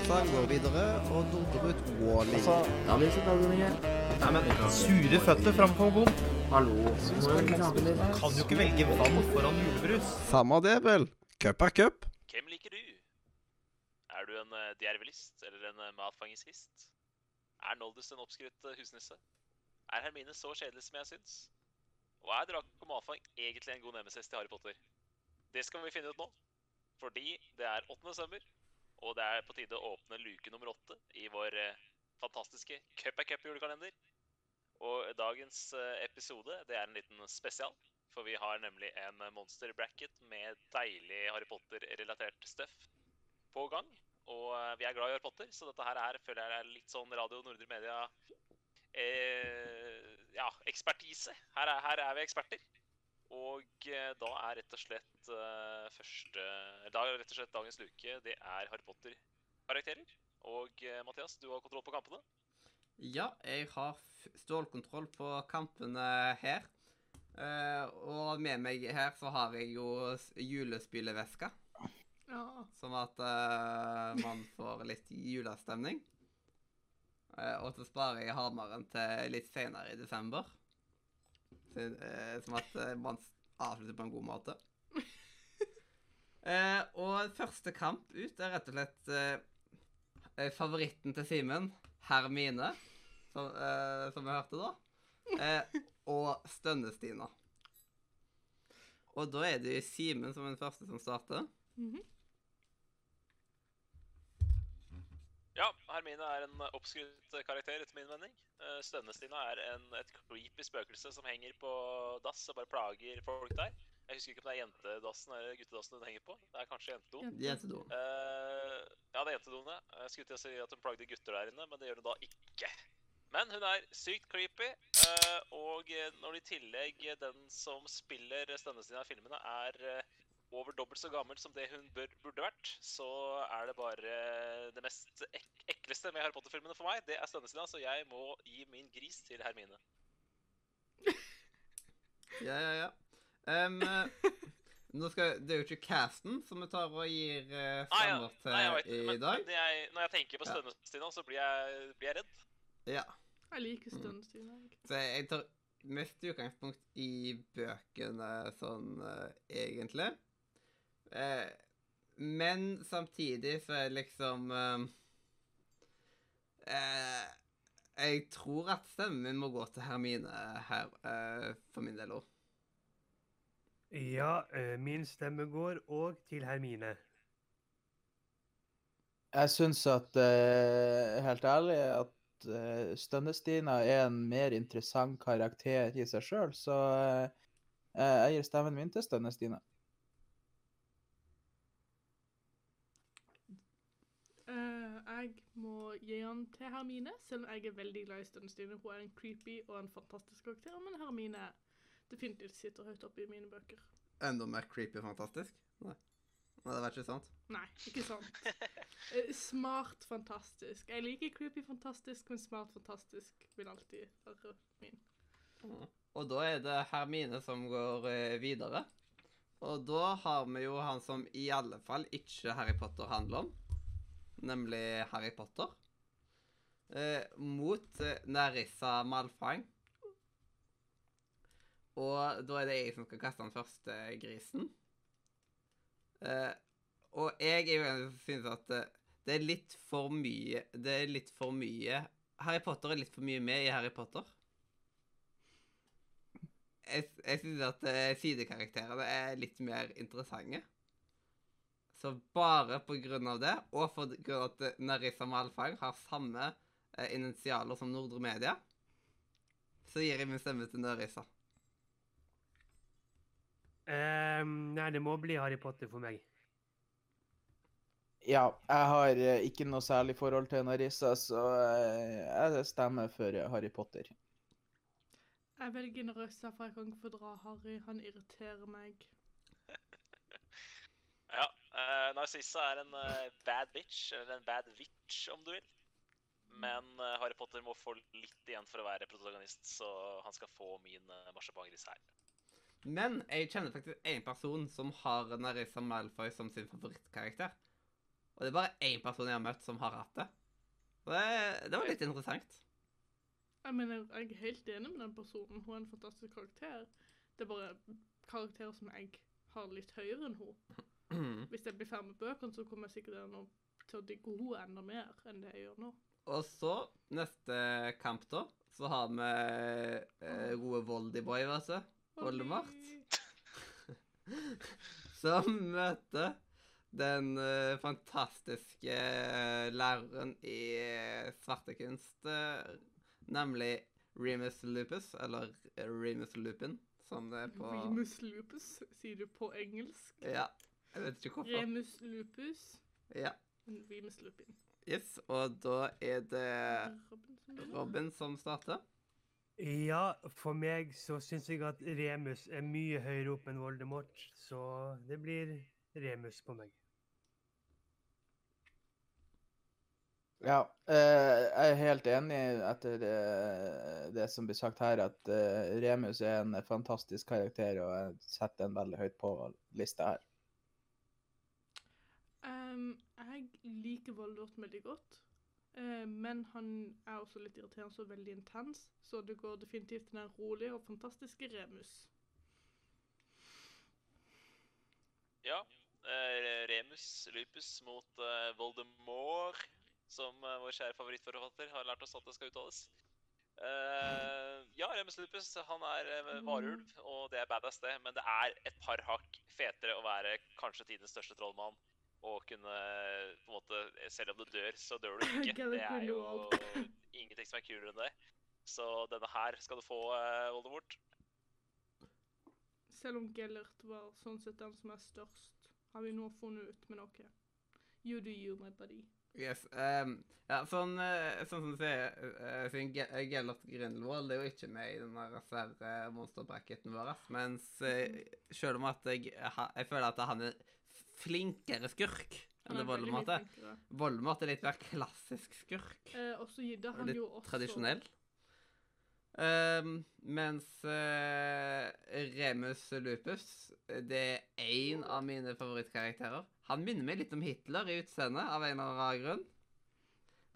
Tarzan går videre, og Norderud Wally. Altså, Sure føtter framfor bom. Hallo. Kan jo ikke velge vann foran julebrus. Samme det, vel. Cup er cup. Hvem liker du? Er du en uh, djervelist eller en matfangingshist? Er Noldus en oppskrytt uh, husnisse? Er Hermine så kjedelig som jeg syns? Og er Draco Malfang egentlig en god nemesis til Harry Potter? Det skal vi finne ut nå. Fordi det er 8. desember, og det er på tide å åpne luke nummer åtte i vår uh, fantastiske Cup er cup julekalender. Og dagens uh, episode det er en liten spesial. For vi har nemlig en monster bracket med deilig Harry Potter-relatert stuff på gang. Og eh, vi er glad i Harry Potter, så dette her er, føler jeg er litt sånn Radio Nordre Media eh, Ja, ekspertise. Her er, her er vi eksperter. Og eh, da er rett og slett eh, første Da er rett og slett dagens luke det er Harry Potter-karakterer. Og eh, Mathias, du har kontroll på kampene. Ja, jeg har stålkontroll på kampene her. Eh, og med meg her så har jeg jo julespyleveska, Ja. sånn at man får litt julestemning. Eh, og så sparer jeg hammeren til litt senere i desember. Eh, sånn at eh, man avslutter på en god måte. Eh, og første kamp ut er rett og slett eh, eh, favoritten til Simen, Hermine, som, eh, som vi hørte da. Eh, og Stønne-Stina. Og da er det Simen som er den første som starter. Mhm. Ja, Hermine er en oppskrytt karakter, etter min mening. Stønnestina er en, et creepy spøkelse som henger på dass og bare plager folk der. Jeg husker ikke om det er jentedassen eller guttedassen hun henger på. Det er kanskje jentedo. Jentedo. Jentedoen. Eh, ja, det er jentedoene. Jeg skulle til å si at hun plagde gutter der inne, men det gjør hun da ikke. Men hun er sykt creepy, uh, og eh, når i tillegg eh, den som spiller Stønne-Stina i filmene, er eh, over dobbelt så gammel som det hun bør, burde vært, så er det bare det mest ek ekleste med Harry Potter-filmene for meg. Det er Stønne-Stina, så jeg må gi min gris til Hermine. Ja, ja, ja. Eh, nå skal, det er jo ikke casten som vi tar og gir uh, ja, stemmer til nei, jeg vet, i men, dag. men jeg, når jeg tenker på stønnestina, så blir jeg, blir jeg redd. Ja. Jeg liker stønnestina. Så jeg tar mest utgangspunkt i bøkene sånn eh, egentlig. Eh, men samtidig så er det liksom eh, eh, Jeg tror at stemmen min må gå til Hermine her, eh, for min del òg. Ja, eh, min stemme går òg til Hermine. Jeg syns at, eh, helt ærlig, at Stønne-Stina er en mer interessant karakter i seg sjøl, så eh, jeg gir stemmen min til Stønne-Stina. Eh, jeg må gi han til Hermine, selv om jeg er veldig glad i Stønnstina. Hun er en creepy og en fantastisk karakter, men Hermine definitivt sitter høyt oppe i mine bøker. Enda mer creepy og fantastisk? Nei. Nei, det var ikke sant. Nei, ikke sant. Eh, smart fantastisk. Jeg liker creepy fantastisk, men smart fantastisk vil alltid være min. Og da er det Hermine som går eh, videre. Og da har vi jo han som i alle fall ikke Harry Potter handler om, nemlig Harry Potter. Eh, mot eh, Nerissa Malfang. Og da er det jeg som skal kaste den første grisen. Eh, og jeg er jo en som synes at eh, det er litt for mye Det er litt for mye Harry Potter er litt for mye med i Harry Potter jeg, jeg synes at eh, sidekarakterene er litt mer interessante. Så bare av det, og for at eh, Narissa Malfang har samme eh, initialer som Nordre Media, så gir jeg min stemme til Narissa. Um, nei, det må bli Harry Potter for meg. Ja, jeg har eh, ikke noe særlig forhold til Narissa, så eh, jeg stemmer for Harry Potter. Jeg velger Narissa, for jeg kan ikke fordra Harry. Han irriterer meg. Uh, Narcissa er en uh, bad bitch, eller en bad witch om du vil. Men uh, Harry Potter må få litt igjen for å være protagonist, så han skal få min uh, marsipangris her. Men jeg kjenner faktisk en person som har Narissa Malfoy som sin favorittkarakter. Og det er bare én person jeg har møtt som har hatt det. Og det, det var litt interessant. Jeg mener, jeg er helt enig med den personen. Hun er en fantastisk karakter. Det er bare karakterer som jeg har litt høyere enn hun. Hvis jeg blir ferdig med bøkene, så kommer jeg sikkert til å- digge henne enda mer enn det jeg gjør nå. Og så, neste kamp, da, så har vi eh, gode Voldyboy, vet du. Voldemort. Som møter den eh, fantastiske eh, læreren i eh, svartekunst, eh, nemlig Remus Lupus, eller Remus Lupin, som det er på Remus lupus, sier du på engelsk. Ja, jeg vet ikke hvorfor. Remus lupus. Ja, Remus lupin. yes, og da er det Robin som. Robin som starter. Ja, for meg så syns jeg at Remus er mye høyere opp enn Voldemort, så det blir Remus på meg. Ja, eh, jeg er helt enig etter det, det som blir sagt her, at eh, Remus er en fantastisk karakter, og jeg setter den veldig høyt på lista her. Ehm, jeg liker Voldemort veldig godt, eh, men han er også litt irriterende og veldig intens, så det går definitivt til den rolige og fantastiske Remus. Ja. eh, Remus Lupus mot eh, Voldemort, som eh, vår kjære favorittforfatter har lært oss at det skal uttales. Eh, ja, Remus Lupus han er uh, varulv, og det er badass, det. Men det er et par hakk fetere å være kanskje tidens største trollmann. Og kunne på en måte Selv om du dør, så dør du ikke. Det er jo ingenting som er kulere enn det. Så denne her skal du få, uh, Voldemort. Selv om Gellert var sånn sett den som er størst, har vi nå funnet ut, med noe. You do you, my buddy. Yes. Um, ja, sånn, eh, sånn som du sier, uh, siden Ge- Gellert Grindelwald det er jo ikke med i den svære monsterbracketen vår, mens uh, selv om at jeg, jeg føler at han er flinkere skurk enn det Voldemort er. Voldemort er litt mer klassisk skurk. Eh, og så gidde han litt jo også tradisjonell. Um, mens uh, Remus Lupus, det er én av mine favorittkarakterer. Han minner meg litt om Hitler i utseendet, av en eller annen grunn.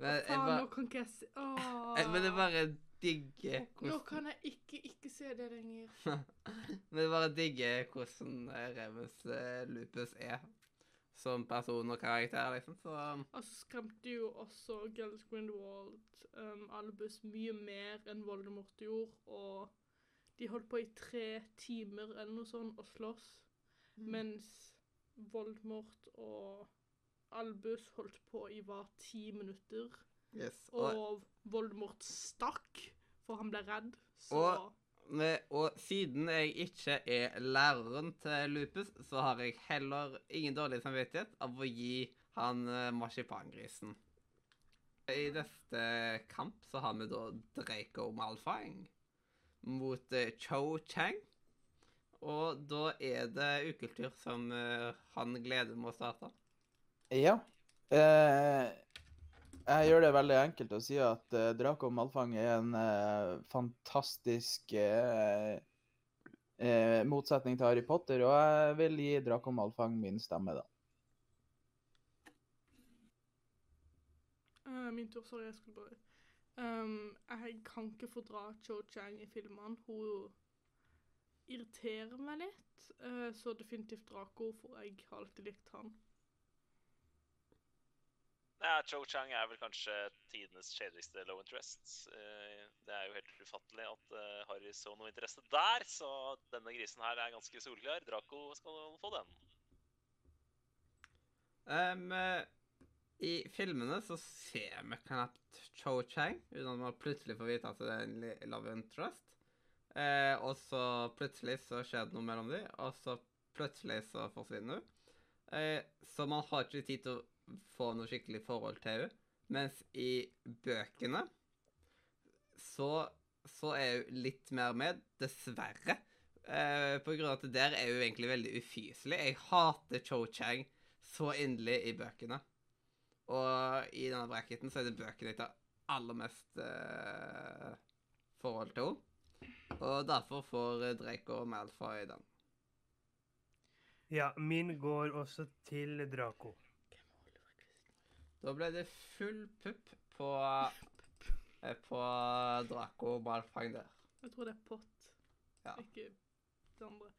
Men Hva Faen, bare, nå kan ikke jeg se Åh. Men det er bare digger Nå kan jeg ikke ikke se det lenger. Men jeg bare digger hvordan eh, Remus eh, Lupus er som person og karakter, liksom. Så Altså skremte jo også Gellert Grindwald um, Albus mye mer enn Voldemort gjorde, og de holdt på i tre timer eller noe sånt og slåss, mens Voldemort og Albus holdt på i hva, ti minutter, yes. Og, og Voldemort stakk, for han ble redd, så Og- med, og siden jeg ikke er læreren til Lupus, så har jeg heller ingen dårlig samvittighet av å gi han eh, marsipangrisen. I neste kamp så har vi da Draco Malfang mot eh, Cho Chang. Og da er det ukultur som eh, han gleder med å starte. Ja. Eh, jeg gjør det veldig enkelt å si at uh, Draco Malfang er en uh, fantastisk uh, uh, motsetning til Harry Potter, og jeg vil gi Draco Malfang min stemme, da. Min tur, sorry, jeg skulle bare um, Jeg kan ikke fordra Cho Chang i filmene. Hun irriterer meg litt. så definitivt Draco, for jeg har alltid likt han. Ja, Cho Chang er vel kanskje tidenes kjedeligste low interest. Eh, Det er jo helt ufattelig at eh, Harry så noe interesse der, så denne grisen her er ganske solklar. Draco skal få den. Eh, I filmene så ser vi knapt Cho Chang, uten at man plutselig får vite at det er en love interest. Uh, og så plutselig så skjer det noe mellom dem, og så plutselig så forsvinner hun. Uh, så man har ikke tid til å få noe skikkelig forhold til henne. Mens i bøkene så, så er hun litt mer med, dessverre. Eh, på grunn av at der er hun egentlig veldig ufyselig. Jeg hater Cho Chang så inderlig i bøkene. Og i denne bracketen så er det bøkene jeg tar aller mest eh, forhold til henne. Og derfor får Draco og Malfoy den. Ja, min går også til Draco. Da ble det full pupp på, eh, på Draco Malfang der. Jeg tror det er pott, Ja. ikke det andre.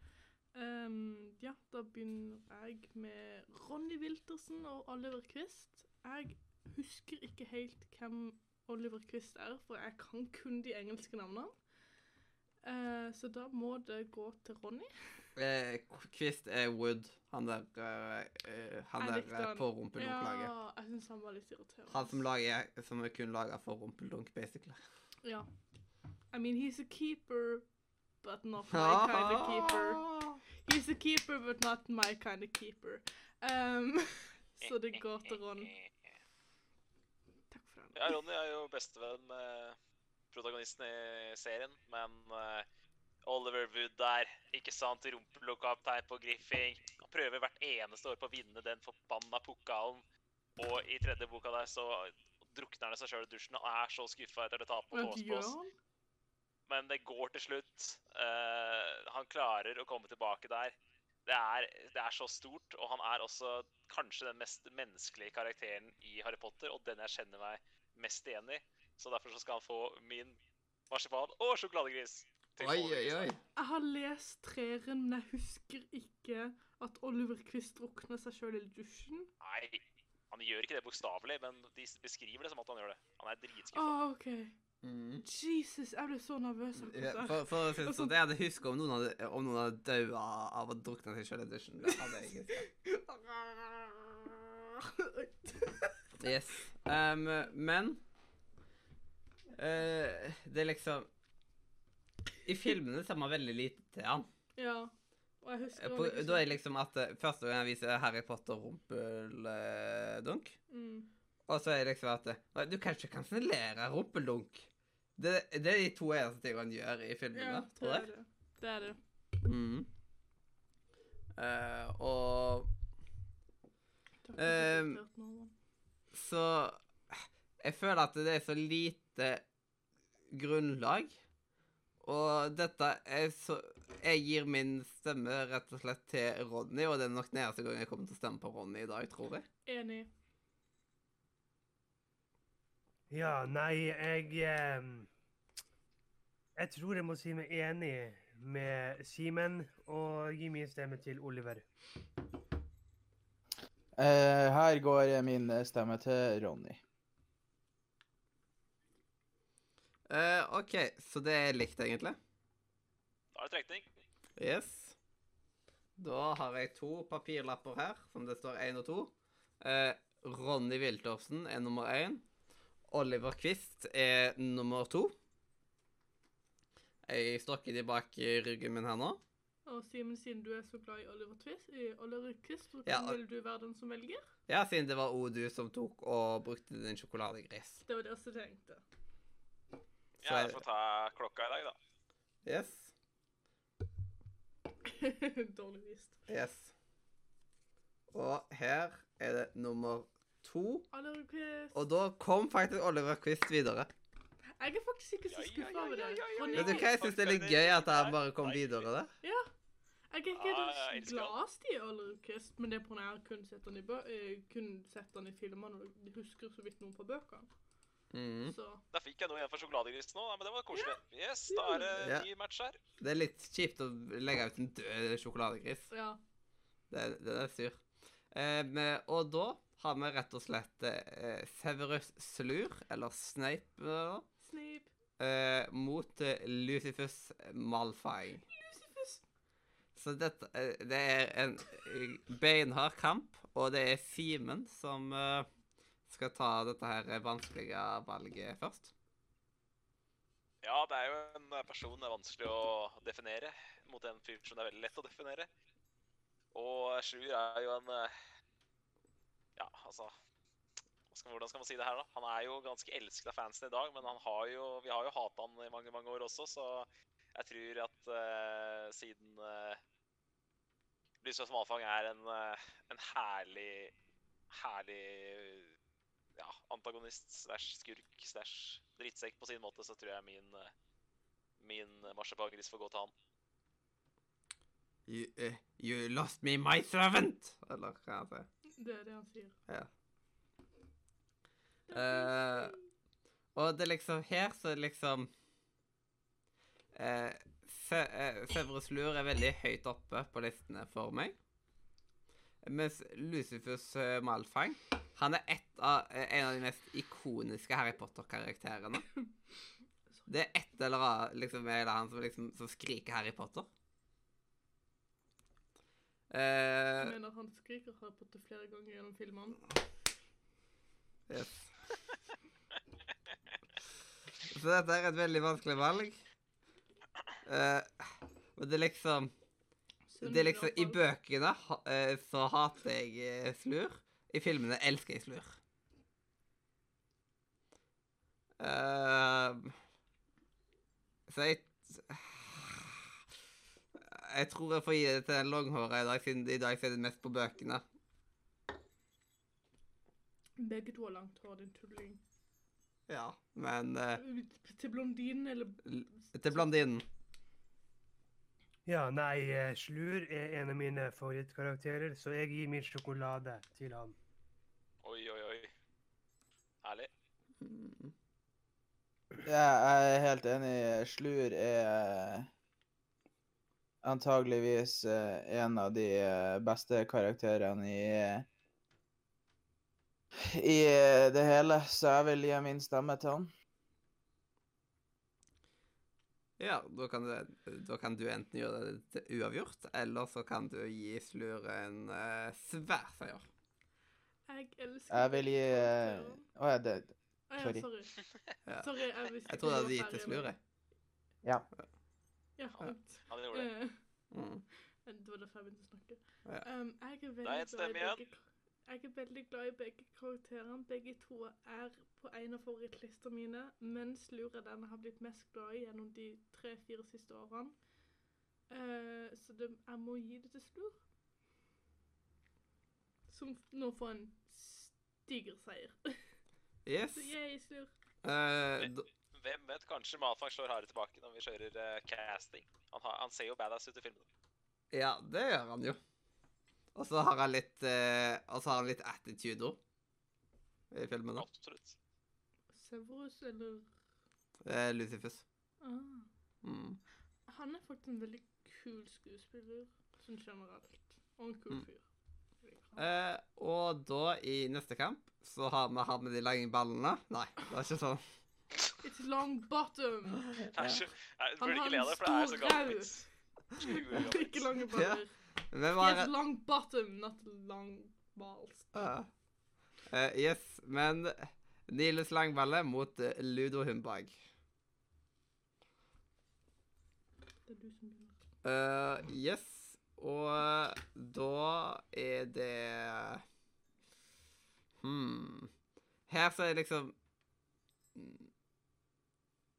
Ehm, ja, da begynner jeg med Ronny Wiltersen og Oliver Quist. Jeg husker ikke helt hvem Oliver Quist er, for jeg kan kun de engelske navnene. Eh, så da må det gå til Ronny. Eh, Kvist er Wood. Han der, eh, eh, han Jeg der eh, han. på rumpeldunklaget. Ja, jeg syns han var litt irriterende. Han som, lager, som er kun laga for rumpeldunk, basically. Ja. I mean, he's a keeper, but not my kind of keeper. He's a keeper, but not my kind of keeper. Um, så det går til Ron. Takk for den. Ja, Ronny er jo bestevenn med protagonisten i serien, men eh, Oliver Wood der, ikke sant, Rumpelokaptein på Griffing. Han prøver hvert eneste år på å vinne den forbanna pokalen. Og i tredje boka der så drukner han seg sjøl i dusjen og er så skuffa etter det tapet på han? Men det går til slutt. Uh, han klarer å komme tilbake der. Det er, det er så stort, og han er også kanskje den mest menneskelige karakteren i Harry Potter, og den jeg kjenner meg mest igjen i. Så derfor så skal han få min marsipan og sjokoladegris. Oi, oi, oi. Jeg har lest treeren, men jeg husker ikke at Oliver Quist drukner seg sjøl i dusjen. Nei, han gjør ikke det bokstavelig, men de beskriver det som at han gjør det. Han er dritskuffa. Ah, okay. Mm. Jesus, jeg ble så nervøs. Ja. For, for å si det sånn, jeg hadde huska om noen hadde, om noen hadde daua av å drukne seg sjøl i dusjen. Det hadde jeg ikke. Yes. Um, men uh, Det er liksom I filmene ser man veldig lite til han. Ja. Og jeg husker Eh, På, ikke da er det liksom at eh, Første gang jeg viser Harry Potter rumpeldunk, mm. og så er det liksom at eh, Nei, du kan ikke kansellere rumpeldunk. Det, det er de to eneste tingene han gjør i filmene, Ja, tror jeg. det. Det er det. Mm. Eh, og Det har ikke over. så Jeg føler at det er så lite grunnlag. Og dette er så Jeg gir min stemme rett og slett til Ronny, og det er nok den eneste gangen jeg kommer til å stemme på Ronny i dag, tror jeg. Enig. Ja, nei, jeg eh, Jeg tror jeg må si meg enig med Simen og gi min stemme til Oliver. Eh, her går min stemme til Ronny. Eh, OK, så det er likt, egentlig. Da er det trekning. Yes. Da har jeg to papirlapper her, som det står én og to. Uh, Ronny Wiltorsen er nummer én. Oliver Quist er nummer to. Jeg stokker de bak ryggen min her nå. Og Simen, siden du er så glad i Oliver Twist, i Oliver Quist, hvordan Ja, vil du være den som velger? Ja, siden det var Odu som tok og brukte din sjokoladegris. Det var det jeg tenkte. Så Ja, er- jeg får ta klokka i dag, da. Yes. Dårlig vist. Yes. Og her er det nummer to. Oliver Quist. Og da kom faktisk Oliver Quist videre. Jeg er faktisk ikke så Ja, ja, skuffa ja, over det. Vet du hva, jeg syns det er litt gøy at han bare kom videre. Jeg er ikke Ja, jeg den elsker han. gladeste i Oliver Quist, men det er på grunn av at jeg kun sett han i, eh, kun sett han i filmene, og husker så vidt noen fra bøkene. Så Da fikk jeg noe igjen for sjokoladegrisen nå, men det var koselig. Yes, da er det Ja. ny match her. Det er litt kjipt å legge ut en død sjokoladegris. ja. Det, er- det er styr. Um, og da har vi rett og slett uh, Severus Slur, eller Snape, uh, Snape. Uh, mot eh, Lucifus Malfai. Lucifus. Så dette eh, det er en eh, beinhard kamp, og det er Simen som eh, skal ta dette her vanskelige valget først. Ja, det er jo en eh, person det er vanskelig å definere, mot en fyr som det er veldig lett å definere. Og Sjur er jo en eh, Ja, altså Hvordan skal man si det her, da? Han er jo ganske elsket av fansen i dag, men har jo, vi har jo hata han i mange mange år også, så jeg tror at uh, siden uh, Lysøs Malfang er en, uh, en herlig Herlig ja, antagonist slash skurk slash drittsekk på sin måte, så tror jeg min eh, min marsipangris får gå til han. You, uh, you lost me, my servant! Eller hva er det? Det er det han sier. Ja. Uh, og det er liksom her så er det liksom uh, Se, eh, Severus Lur er veldig høyt oppe på listene for meg. Mens Lucifus Malfang han er et av, eh, en av de mest ikoniske Harry Potter-karakterene. Det er et eller annet liksom, med det han som, liksom, som skriker Harry Potter. Jeg Eh, mener han skriker Harry Potter flere ganger gjennom filmene. yes. Så dette er et veldig vanskelig valg. Uh, men det er liksom Det er liksom I bøkene eh, så hater jeg eh, Slur. I filmene elsker jeg Slur. Uh, så jeg Jeg tror jeg får gi det til den langhåra i dag, siden i dag ser det mest på bøkene. Begge to har langt hår, din tulling. Ja, men uh, Til blondinen eller til blondinen. Ja, nei, eh, Slur er en av mine favorittkarakterer, så jeg gir min sjokolade til han. Oi, oi, oi. Herlig. Mm. Ja, jeg er helt enig. Slur er antageligvis eh, en av de eh, beste karakterene i i eh, det hele, så jeg vil gi min stemme til han. Ja, da kan, du, da kan du enten gjøre det til uavgjort, eller så kan du gi Slur en uh, svær seier. Jeg elsker Jeg vil gi eh, karakteren. Å ja, det Å sorry. sorry. Ja. Sorry, jeg visste Jeg tror du det hadde gitt et Slur, jeg. Ja. Ja, sant. Han gjorde det. Eh, Mm. Det var derfor jeg begynte å snakke. Ja. Um, jeg, er veldig glad i begge, jeg er veldig glad i begge karakterene. Begge to er på en av favorittlistene mine, mens Lur er den jeg har blitt mest glad i gjennom de tre-fire siste årene. Uh, så det, jeg må gi det til Slur. Som nå får en stiger seier. Yes. Yay, Slur. Eh, Hvem vet, kanskje Malfang slår harde tilbake når vi kjører uh, casting. Han, har, han ser jo badass ut i filmen. ja, det gjør han jo. Og så har han litt uh, Og så har han litt attitude òg. I filmen. da. Absolutt. Severus eller uh, Lucifus. ah. Mm. Han er faktisk en veldig kul skuespiller, sånn generelt. Og en kul Mm. fyr. Eh, og da, i neste kamp, så har vi han med de lange ballene. Nei, det er ikke sånn. It's long bottom! Han burde har ikke le av en det, for det er så stor gammel rau. vits. 20 år gammel Ikke lange baller. He har has long bottom, not long balls. Uh, uh, Yes, men Nilus Langballe mot eh, Ludo Humbag. Det er du som begynner. Uh, yes, og da er det Hmm. Her så er det liksom mm,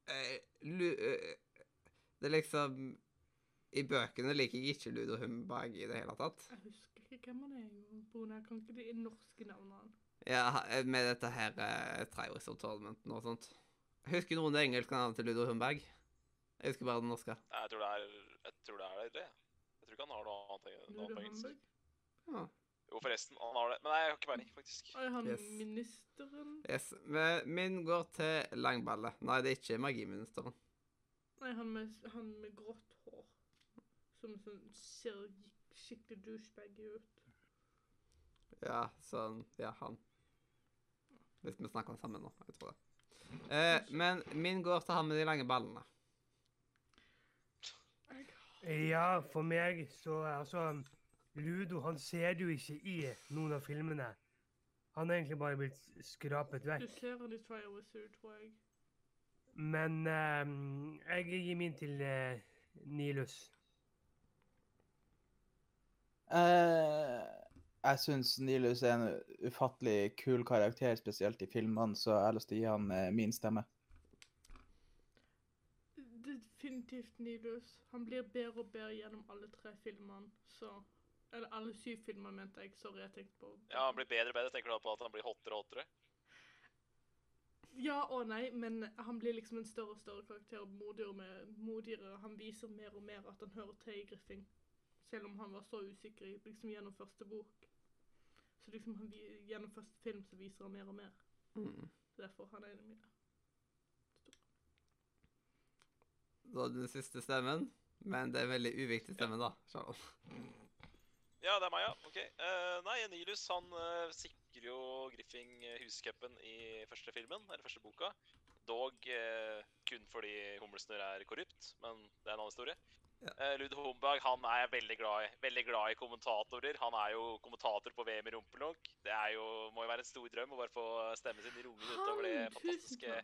eh, eh, Det er liksom I bøkene liker jeg ikke Ludo Humbag i det hele tatt. Jeg husker ikke hvem han er Brune. Jeg kan ikke de norske navnene. Ja, med dette her uh, of Tournamenten og sånt. Husker noen det engelske navnet til Ludo Humbag? Jeg husker bare den norske. Nei, Jeg tror det er, jeg tror det, er det. Ikke han har noe annet noe på engelsk. Ja. Jo, forresten, han har det. Men nei, jeg har ikke peiling, faktisk. Er han Yes. ministeren? Yes, men Min går til Langballe. Nei, det er ikke magiministeren. Nei, han med, han med grått hår. Som sånn, ser skikkelig douchebaggy ut. Ja, sånn Ja, han. Hvis vi snakker sammen nå. Jeg tror det. Eh, men min går til han med de lange ballene. Ja, for meg så Altså, Ludo han ser du ikke i noen av filmene. Han er egentlig bare blitt skrapet vekk. Du ser han i Trial Wizard, tror jeg. Men ehm, jeg gir min til uh, Nilus. Uh, jeg syns Nilus er en ufattelig kul karakter, spesielt i filmene, så jeg har lyst til å gi han uh, min stemme. Definitivt Nidus. Han blir bedre og bedre gjennom alle tre filmene, så Eller alle syv filmer, mente jeg. Sorry, jeg tenkte på Ja, han blir bedre og bedre. Tenker du da på at han blir hottere og hottere? Ja og nei, men han blir liksom en større og større karakter. og Modigere, med, modigere. Han viser mer og mer at han hører til i Griffing. Selv om han var så usikker liksom gjennom første bok. Så liksom han, gjennom første film så viser han mer og mer. Mm. Derfor han er en av mine. Da den siste stemmen, men det er en veldig uviktig stemme, da. Ja, det er meg, ja. Ok. Uh, nei, Nilus han uh, sikrer jo Griffing eh, huscupen i første filmen, eller første boka. Dog uh, kun fordi Humlesnurr er korrupt, men det er en annen historie. Ja. Lud Homberg han er veldig glad i. Veldig glad i kommentatorer. Han er jo kommentator på VM i rumpelunk. Det er jo, må jo være en stor drøm å bare få stemmen sin rungende utover det fantastiske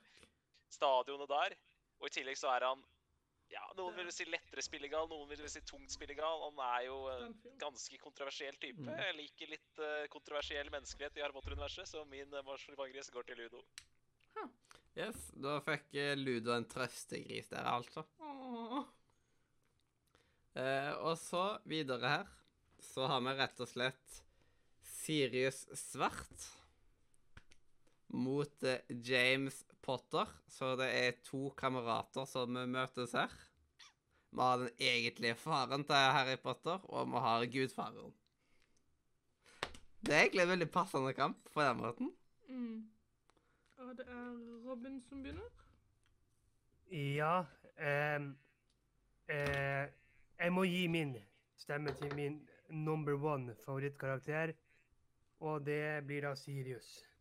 stadionet der. Og i tillegg så er han ja, Noen vil si lettere spillegal, noen vil si tungt spillegal. Han er jo en ganske kontroversiell type. Mm. Jeg liker litt eh, kontroversiell menneskelighet i Harry Potter-universet, så min uh, marsjorvangris går til Ludo. Yes, da fikk eh, Ludo en trøstegris der, altså. Eh, og så videre her, så har vi rett og slett Sirius Svart mot eh, James Potter. Så det er to kamerater som møtes her. Vi har den egentlige faren til Harry Potter, og vi har gudfaren. Det er egentlig en veldig passende kamp på den måten. Mm. Og det er Robin som begynner. Ja ehm, eh, Jeg må gi min stemme til min number one favorittkarakter. Og det blir da Sirius.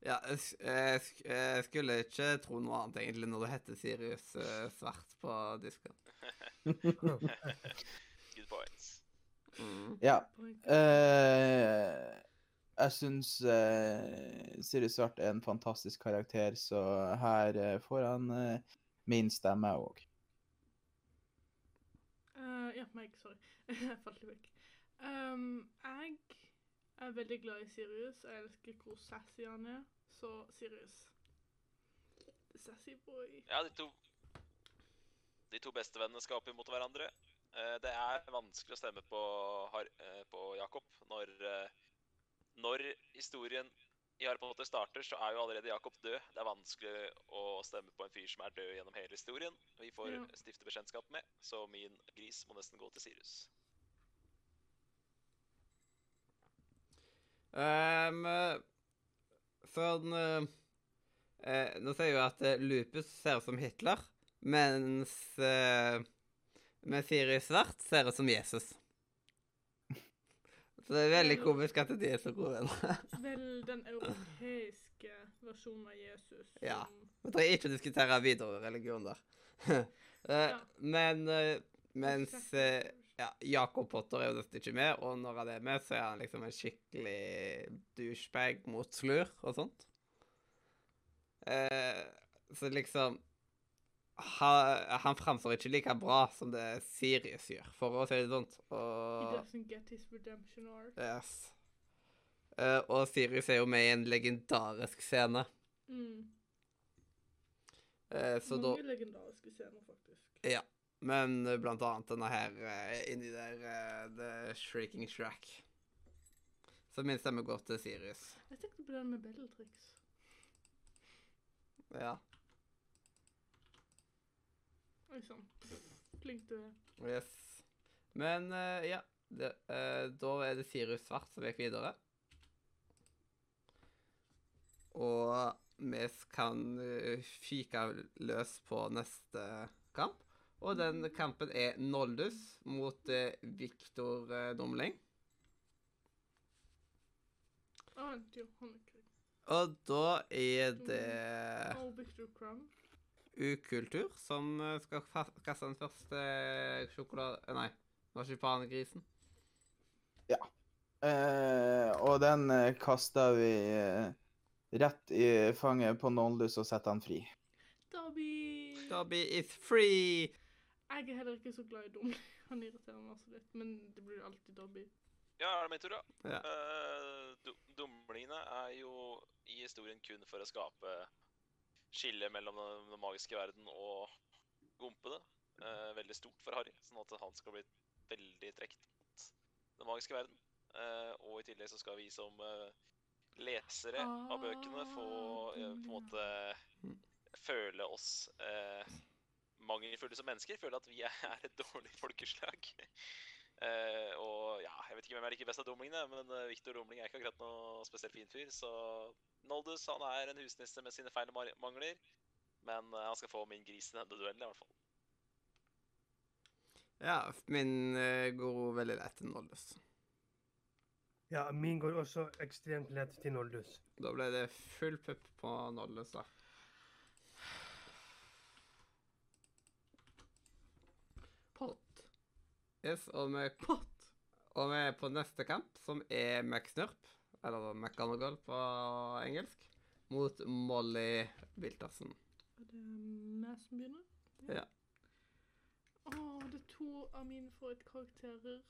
Ja, jeg, jeg, jeg skulle ikke tro noe annet egentlig når det heter Sirius uh, Svart på disken. Good points. Mm. Ja. Eh, jeg syns uh, Sirius Svart er en fantastisk karakter, så her får han min stemme òg. Eh, ja, meg, sorry. Jeg falt litt vekk. Um, jeg er veldig glad i Sirius. Jeg elsker hvor sassy han er. Så Sirius. The sassy boy. Ja, de to De to bestevennene skal opp imot hverandre. Eh, det er vanskelig å stemme på, Har eh, på Jakob når eh, Når historien i Harry Potter starter, så er jo allerede Jakob død. Det er vanskelig å stemme på en fyr som er død gjennom hele historien. Vi får Ja. stifte bekjentskap med, så min gris må nesten gå til Sirius. Um, for den, uh, Nå sier jo at eh, Lupus ser ut som Hitler, mens uh, mens Siri Svart ser ut som Jesus. Så det er veldig komisk at de er så gode venner. Vel den europeiske versjonen av Jesus. Ja. Vi trenger ikke diskutere videre religion der. uh, Ja. Men uh, mens Exactly. Ja, Jakob Potter er jo nesten ikke med, og når han er med, så er han liksom en skikkelig douchebag mot slur og sånt. Eh, så liksom ha, Han framstår ikke like bra som det Sirius gjør, for å si det sånn. He Og, doesn't get his redemption arc. yes. Eh, og Sirius er jo med i en legendarisk scene. Mm. Eh, så da Mange legendariske scener, faktisk. Ja. Men eh, blant annet denne her eh, inni der eh, The Shrieking Shrek. Så min stemme går til Sirius. Jeg tenkte på den med Bellatrix. Ja. Oi sann. Flink du er. Yes. Men ja. Det, da er det Sirius Svart som gikk videre. Og vi kan fyke løs på neste kamp. Og den kampen er Noldus mot eh, Viktor eh, Domling. Ikke Og da er det Victor Crumb. ukultur som eh, skal kaste den første sjokolade... eh, Nei, marsipangrisen. Eh, og den kaster kasta vi eh, rett i fanget på Noldus og setter han fri. Dobby! Dobby is free! Jeg er heller ikke så glad i Dobby. Han irriterer meg også litt, men det blir alltid Dobby. Ja, er det min tur, da? Ja. Uh, dumlingene er jo i historien kun for å skape skille mellom den, den magiske verden og gompene. Uh, veldig stort for Harry, sånn at han skal bli veldig trukket mot den magiske verden. Uh, og i tillegg så skal vi som eh, lesere av bøkene få Ah, eh, på en måte Mm. føle oss eh, mangelfulle som mennesker. føler at vi er et dårlig folkeslag. Uh, og ja, jeg vet ikke hvem jeg liker best av dumlingene, men eh, Victor Dumling er ikke akkurat noe spesielt fin fyr, så Noldus han er en husnisse med sine feil og mangler. Men uh, han skal få min gris i denne duellen, i hvert fall. Ja, min går veldig lett til Noldus. Ja, min går også ekstremt lett til Noldus. Da ble det full pupp på Noldus, da. Yes, og vi, Pott. og vi er på neste kamp, som er McSnurp, eller McGonagall på engelsk, mot Molly Wiltersen. Er det meg som begynner? Ja. Å, det er to av mine favorittkarakterer.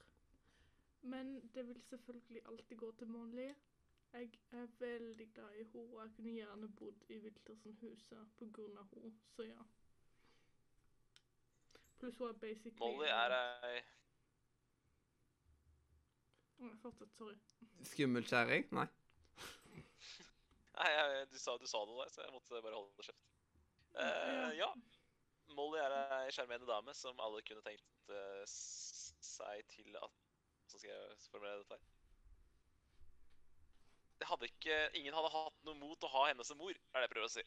Men det vil selvfølgelig alltid gå til Molly. Jeg er veldig glad i henne, og jeg kunne gjerne bodd i Wiltersen-huset av henne, så ja. Pluss hun er basically Molly er ei Fortsett, sorry. Skummel kjerring? Nei. Nei, jeg, du, sa, du sa det der, så jeg måtte bare holde kjeft. Uh, ja. Molly er ei sjarmerende dame som alle kunne tenkt uh, seg til at Hvordan skal jeg formulere dette her? Det hadde ikke, ingen hadde hatt noe mot å ha henne som mor, er det jeg prøver å si.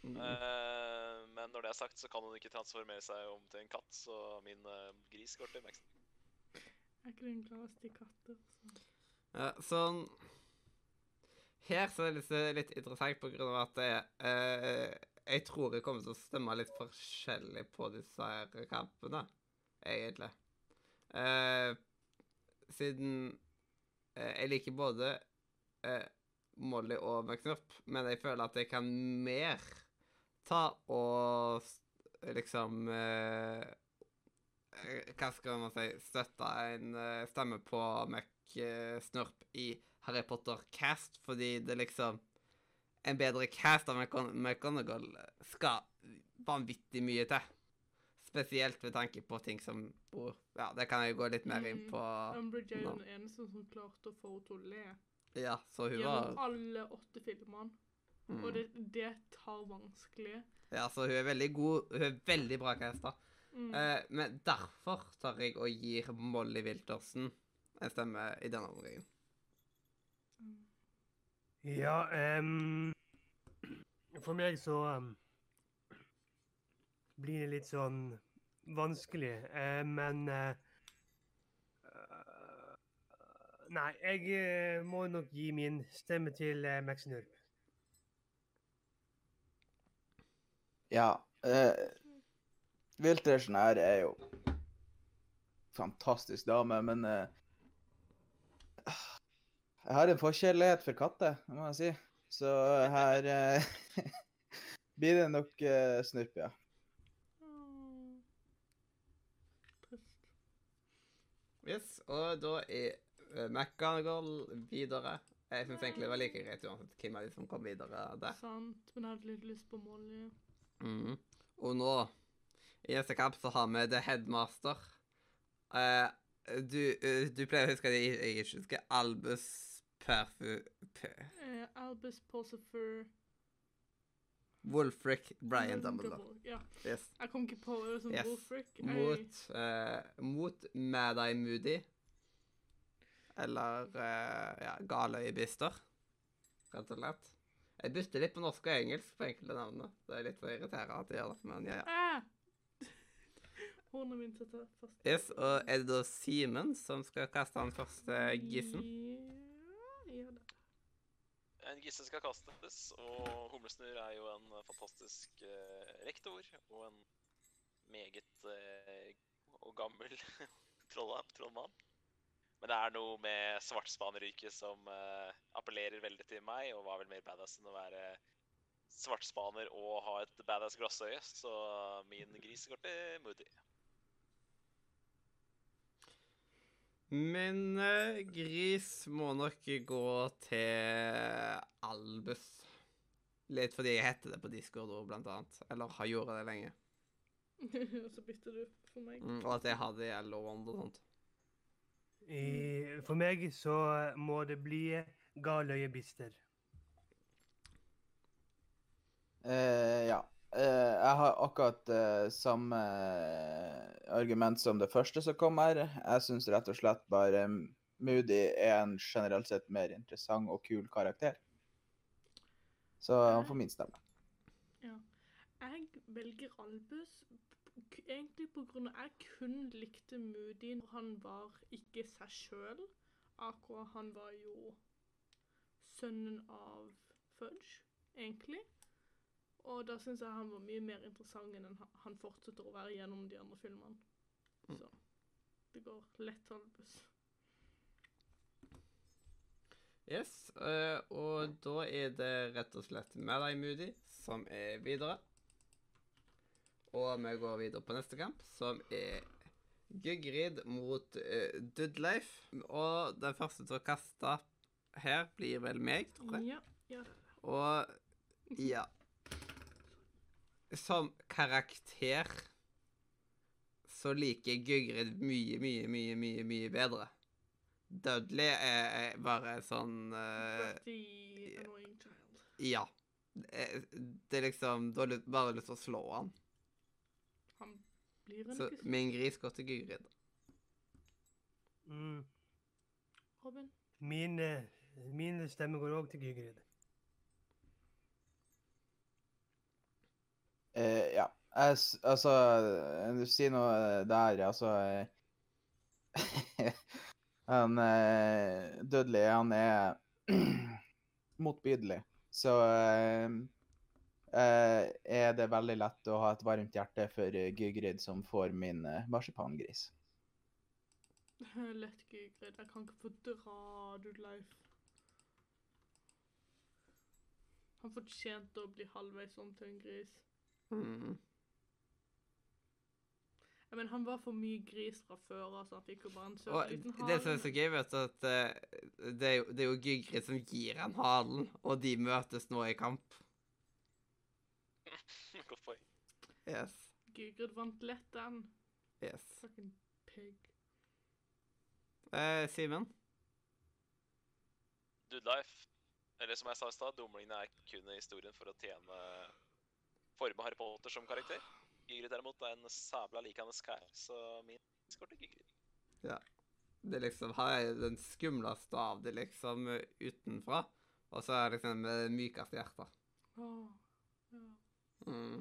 Mm. Uh, men når det er sagt, så kan hun ikke transformere seg om til en katt, så min gris går til Maxen. Er ikke den gladeste i katter. Så. Ja, sånn Her så er det litt, interessant på grunn av at det, eh, jeg tror jeg kommer til å stemme litt forskjellig på disse kampene, egentlig. Eh, siden eh, jeg liker både eh, Molly og McNup, men jeg føler at jeg kan mer ta og liksom eh, Hva skal man si støtta en eh, stemme på McSnurp i Harry Potter Cast, fordi det liksom En bedre cast av McGon- McGonagall skal vanvittig mye til. Spesielt ved tanke på ting som bor Ja, det kan jeg gå litt mer inn Mm. på. Umbridge er jo den eneste som klarte å få henne til å le Ja, så hun gjennom var alle åtte filmene. mm. Og det, det tar vanskelig. Ja, så hun er veldig god. Hun er veldig bra casta. Mm. Eh, men derfor tar jeg og gir Molly Wiltersen en stemme i denne omgangen. Ja, um, for meg så um, blir det litt sånn vanskelig, uh, men eh, øh, Nei, jeg uh, må nok gi min stemme til uh, Max Nurp. Ja. Eh, Wiltersen her er jo fantastisk dame, men uh, Jeg har en forkjærlighet for katter, må jeg si. Så her uh, blir det nok uh, snurp, ja. Yes, og da er McGonagall videre. Jeg syns egentlig det var like greit uansett hvem av de som kom videre der. Sant, men jeg hadde litt lyst på Molly. Mm. Og nå, i neste kamp, så har vi The Headmaster. Uh, du, uh, du pleier å huske det, jeg ikke husker Albus Perfu... Eh, Albus Posifer Wolfrick Brian Dumbledore. Ja. Yes. Jeg kom ikke på det som Yes. Wolfrick. Jeg- Mot, uh, mot Mad-Eye Moody. Eller uh, ja, Galøye Bister, rett og slett. Jeg bytter litt på norsk og engelsk på enkelte navnene. Det er litt for irriterende at jeg gjør det, men ja, ja. Ah! Hånda mitt sitter fast. Yes, og er det da Simen som skal kaste den første gissen? Ja, ja da. En gisse skal kastes, og Humlesnurr er jo en fantastisk eh, rektor og en meget eh, og gammel trollmann. Men det er noe med svartspanerryket som eh, appellerer veldig til meg, og var vel mer badass enn å være svartspaner og ha et badass glassøye, så min gris går til Moody. Min uh, gris må nok gå til Albus. Litt fordi jeg heter det på Discord òg, blant annet. Eller har gjort det lenge. Og så bytter du for meg. Mm, og at jeg har det i Yellow Wand og sånt. I, for meg så må det bli Galøye Bister. Eh, ja. Eh, jeg har akkurat eh, samme eh, argument som det første som kom her. Jeg syns rett og slett bare Moody er en generelt sett mer interessant og kul karakter. Så han får min stemme. Ja. Jeg velger Albus egentlig på grunn av jeg kun likte Moody når han var ikke seg sjøl. Akkurat han var jo sønnen av Fudge, egentlig. Og da syns jeg han var mye mer interessant enn han- fortsetter å være gjennom de andre filmene. Så det går lett Albus. Yes, eh, og da er det rett og slett med deg, Moody, som er videre. Og vi går videre på neste kamp, som er Gygrid mot uh, Dudleif. Og den første til å kaste her blir vel meg, tror jeg. Ja, ja. Og ja Som karakter så liker jeg Gygrid mye, mye, mye, mye, mye bedre. Dudley er, er bare sånn uh, annoying child. Ja. Det det er liksom Du har bare lyst til å slå han. Han blir en Så ikke min gris går til Gygrid. Mm. Robin. Min, eh, min stemme går òg til Gygrid. Eh, ja. Jeg, altså, du sier noe der, altså eh, Han eh, Dudley, han er motbydelig. Så eh, eh, er det veldig lett å ha et varmt hjerte for eh, Gygrid, som får min eh, marsipangris. Lett Gygrid. Jeg kan ikke fordra Dudleif. Han fortjente å bli halvveis om til en gris. Mm. men mener, han var for mye gris fra før, så Han fikk jo bare en søt Og liten det som er så gøy, vet du, at eh, det er jo, det er jo Gygrid som gir han halen, og de møtes nå i kamp. Poeng. Yes. Gygrid vant lett den. Yes. Fucking pig. Eh, Simen? Dudelife, eller som jeg sa i stad, dumlingene er kun i historien for å tjene forme Harry Potter som karakter. Gygrid derimot er en sabla likende skær, så min skår til Gygrid. Det er liksom, Her er den skumleste av det, liksom, eh, utenfra. Og så er det liksom det mykeste hjertet. Ja. Mm.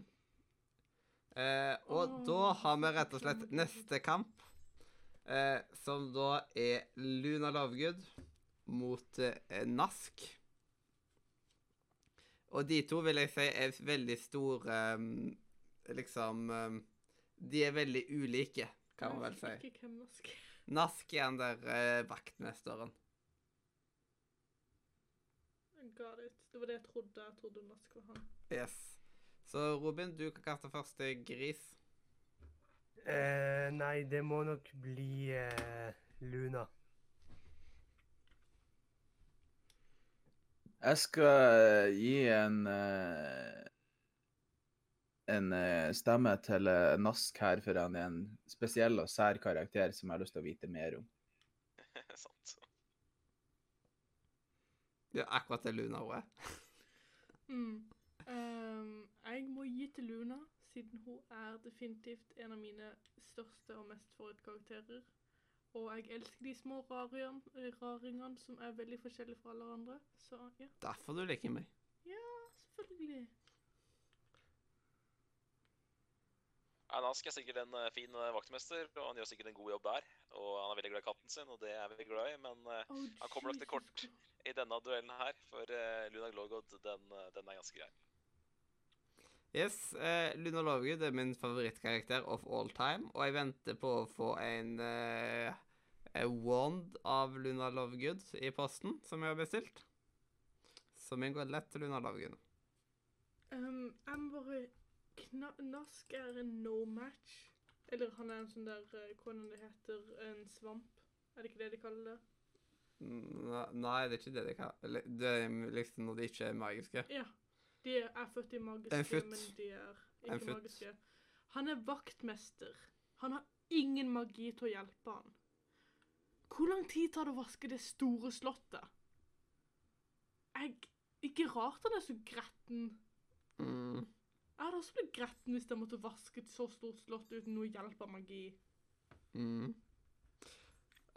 Eh, og da har vi rett og slett neste kamp, eh, som da er Luna Lovegood mot eh, Nask. Og de to vil jeg si er veldig store eh, Liksom eh, De er veldig ulike, kan man vel si. Norsk. Nask er den der eh, vaktmesteren. Got it. Det var det jeg trodde. Jeg trodde Nask var han. Yes. Så Robin, du kan kaste første gris. Eh, nei, det må nok bli eh, Luna. Jeg skal gi en eh, en eh, stemme til eh, Nask her, for han er en spesiell og sær karakter som jeg har lyst til å vite mer om. Sant. Det er akkurat det Luna hun er. Mm. um, jeg må gi til Luna, siden hun er definitivt en av mine største og mest favorittkarakterer. Og jeg elsker de små raringene som er veldig forskjellige fra alle andre. Så ja, Derfor du liker meg. Ja, selvfølgelig. Ja, Nask er sikkert en eh, fin eh, vaktmester, og han gjør sikkert en god jobb der. Og han er veldig glad i katten sin, og det er vi glad i, men Oh, Han kommer nok til kort. I denne duellen her, for Luna Glogod, den, den er ganske grei. Yes, eh, Luna Lovegood er min favorittkarakter of all time, og jeg venter på å få en eh, eh, wand av Luna Lovegood i posten, som jeg har bestilt. Så min går lett til Luna Lovegood. Um, jeg må bare Nask er en no match. Eller han er en sånn der Hvordan Hva er det heter? En svamp? Er det ikke det de kaller det? Nei, det er ikke det de kaller Det er liksom når de ikke er magiske. Ja. De er født i magiske, futt. men de er ikke magiske. Han er vaktmester. Han har ingen magi til å hjelpe han. Hvor lang tid tar det å vaske det store slottet? Jeg Ikke rart han er så gretten. Mm. Jeg hadde også blitt gretten hvis jeg måtte vaske et så stort slott uten noe hjelp av magi. Mm.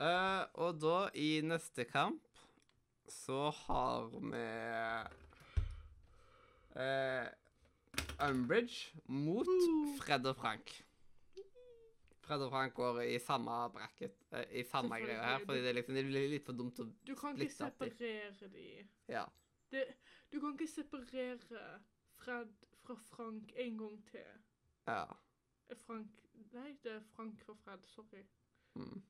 Uh, og da, i neste kamp, så har vi eh, Umbridge mot Uh. Fred og Frank. Fred og Frank går i samme bracket, uh, i samme greie her, fordi det, liksom, det blir litt for dumt å Du kan ikke separere de. Ja. Det, du kan ikke separere Fred fra Frank en gang til. ja. Eh, Frank Nei, det er Frank fra Fred. Sorry. Mm.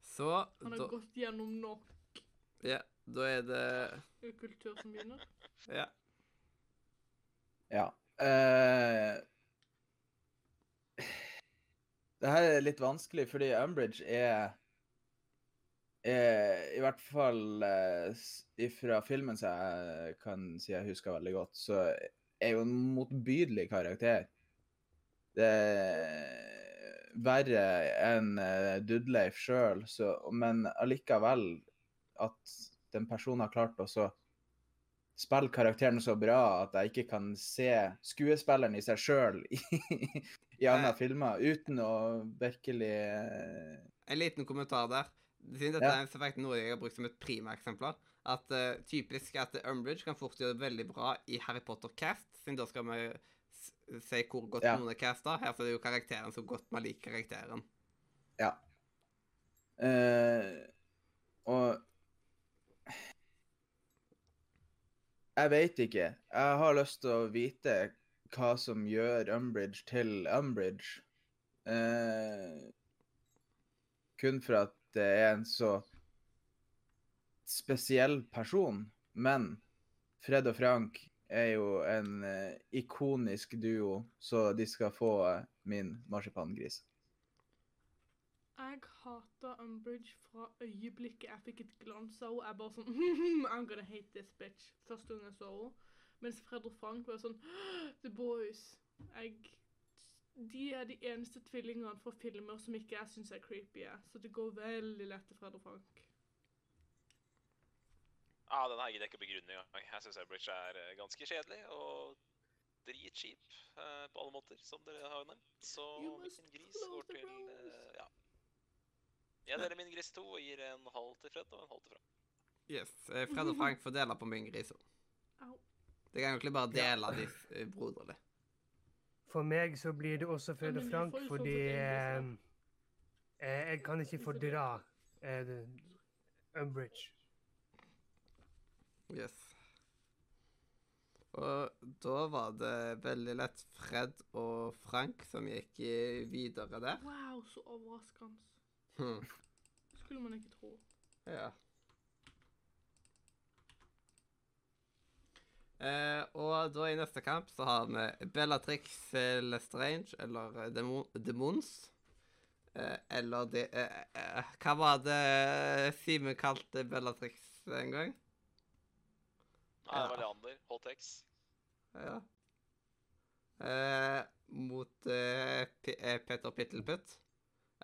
Så Han har da, gått gjennom nok ja, da er det kultur som begynner. Ja. Ja. Uh, det her er litt vanskelig, fordi Umbridge er, er I hvert fall eh, fra filmen som jeg kan si jeg husker veldig godt, så er jo en motbydelig karakter. Det er verre enn eh, Dudleif sjøl, men allikevel at den personen har klart å spille karakteren så bra at jeg ikke kan se skuespilleren i seg sjøl i, i andre filmer, uten å virkelig eh, En liten kommentar der. Siden dette Ja. er faktisk noe jeg har brukt som et prima-eksemplar. At uh, typisk at Umbridge kan fort gjøre det veldig bra i Harry Potter-cast, siden da skal vi se hvor godt Ja. noen er casta. Her så er det jo karakteren så godt man liker karakteren. Ja. Uh, og Jeg veit ikke. Jeg har lyst til å vite hva som gjør Umbridge til Umbridge. Eh, kun for at det er en så spesiell person. Men Fred og Frank er jo en eh, ikonisk duo, så de skal få eh, min marsipangris. Jeg hata Umbridge fra øyeblikket jeg fikk et glans av henne. Jeg bare sånn I'm gonna hate this bitch. Første gang jeg så henne. Mens Fred og Frank var sånn The boys. Jeg De er de eneste tvillingene fra filmer som ikke jeg syns er creepy. Så det går veldig lett til Fred og Frank. Ja, den her gidder jeg ikke å begrunne engang. Jeg syns Umbridge er eh, ganske kjedelig og dritkjip eh, på alle måter, som dere har nevnt. Så min gris går til eh. Jeg deler min gris to og gir en halv til Fred og en halv til Frank. Yes. eh, Fred og Frank får dele på min gris. Det kan egentlig bare dele de eh, broderlig. For meg så blir det også Fred og Frank, fordi sånn eh, eh, jeg kan ikke fordra eh, Umbridge. Yes. Og da var det veldig lett Fred og Frank som gikk videre der. Wow, så overraskende. Hmm. Skulle man ikke tro. Ja. Eh, og da i neste kamp så har vi Bellatrix eh, Lestrange, eller eh, Demons. Eh, eller de, eh, eh, Hva var det Simen kalte Bellatrix en gang? Nei, det var Leander. HTX. Ja. Eh, mot eh, P eh, Peter Pittelputt.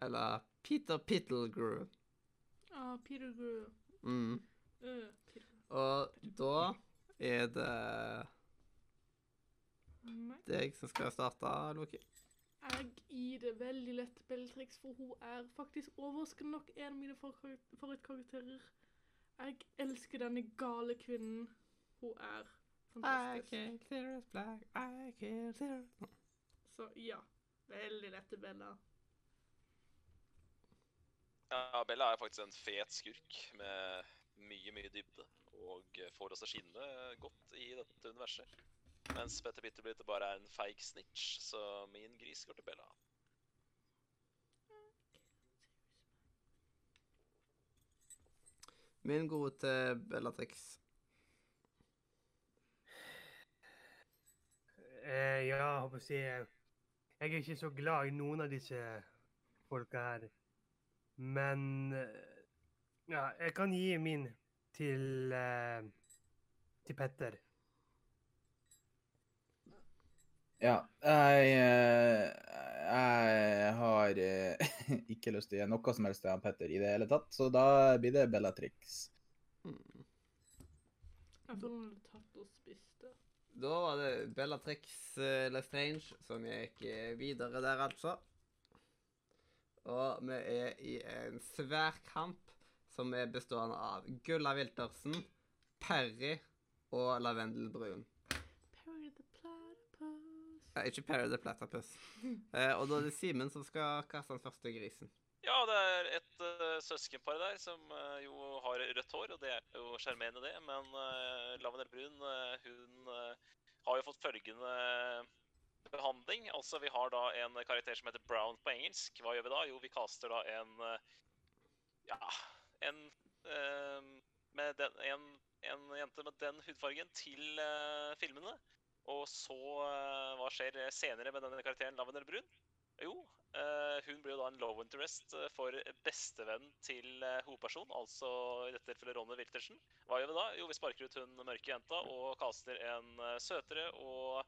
Eller Peter Pittlegrew. Ah, Peter Grew. Mm. Uh, Peter. Og da er det deg som skal starte, Loki. Jeg gir det veldig lett belletriks, for hun er faktisk overraskende nok en av mine favor- favorittkarakterer. Jeg elsker denne gale kvinnen. Hun er fantastisk. I can't Sirius Black, I kill Sirius Så ja, veldig lett til Bella. Ja, Bella er faktisk en fet skurk med mye, mye dybde. Og får oss til å skinne godt i dette universet. Mens Petter Bitterblitt bare er en feig snitch, så min gris går til Bella. Min gode til Bellatrix. Eh, ja, jeg håper å si Jeg er ikke så glad i noen av disse folka her. Men ja, jeg kan gi min til uh, til Petter. Ja, jeg, eh, jeg har eh, ikke lyst til å gjøre noe som helst til Petter i det hele tatt, så da blir det Bellatrix. Mm. Jeg tror hun tatt og spist det. Da var det Bellatrix Lestrange som gikk videre der, altså. Og vi er i en svær kamp som er bestående av Gulla Wiltersen, Perry og Lavendel Brun. Perry the Platypus. Ja, ikke Perry the Platypus. Eh, og da er det Simen som skal kaste den første grisen. Ja, det er et uh, søskenpar der som uh, jo har rødt hår, og det er jo sjarmerende, det. Men uh, Lavendel Brun, hun har jo fått følgende behandling. Altså, vi har da en karakter som heter Brown på engelsk. Hva gjør vi da? Jo, vi kaster da en eh, Ja, en eh, den, en, en jente med den hudfargen til eh, filmene. Og så Hva skjer senere med denne karakteren Lavender Brun? Jo, hun blir jo da en low interest for bestevennen til hovedpersonen, altså i dette tilfellet Ronny Wiltersen. Hva gjør vi da? Jo, vi sparker ut hun mørke jenta og kaster en søtere og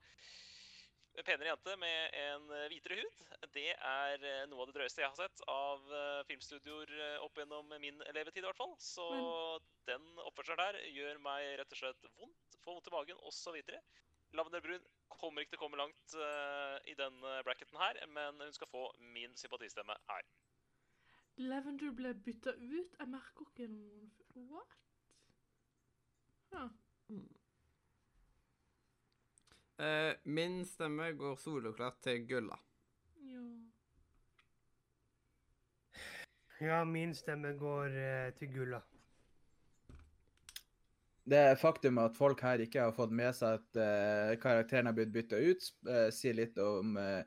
penere jente med en eh, hvitere hud. Det er eh, noe av det drøyeste jeg har sett av eh, filmstudioer opp gjennom min levetid, i hvert fall. Så den oppførselen der gjør meg rett og slett vondt, får vondt i magen osv. Lavender Brun kommer ikke til å komme langt uh, i den eh, bracketen her, men hun skal få min sympatistemme her. Lavender ble bytta ut. Jeg merker ikke noen What? Ja. Eh, min stemme går soloklart til Gulla. ja. Ja, min stemme går eh, til Gulla. Det faktum at folk her ikke har fått med seg at eh, karakteren har blitt bytta ut, eh, sier litt om eh,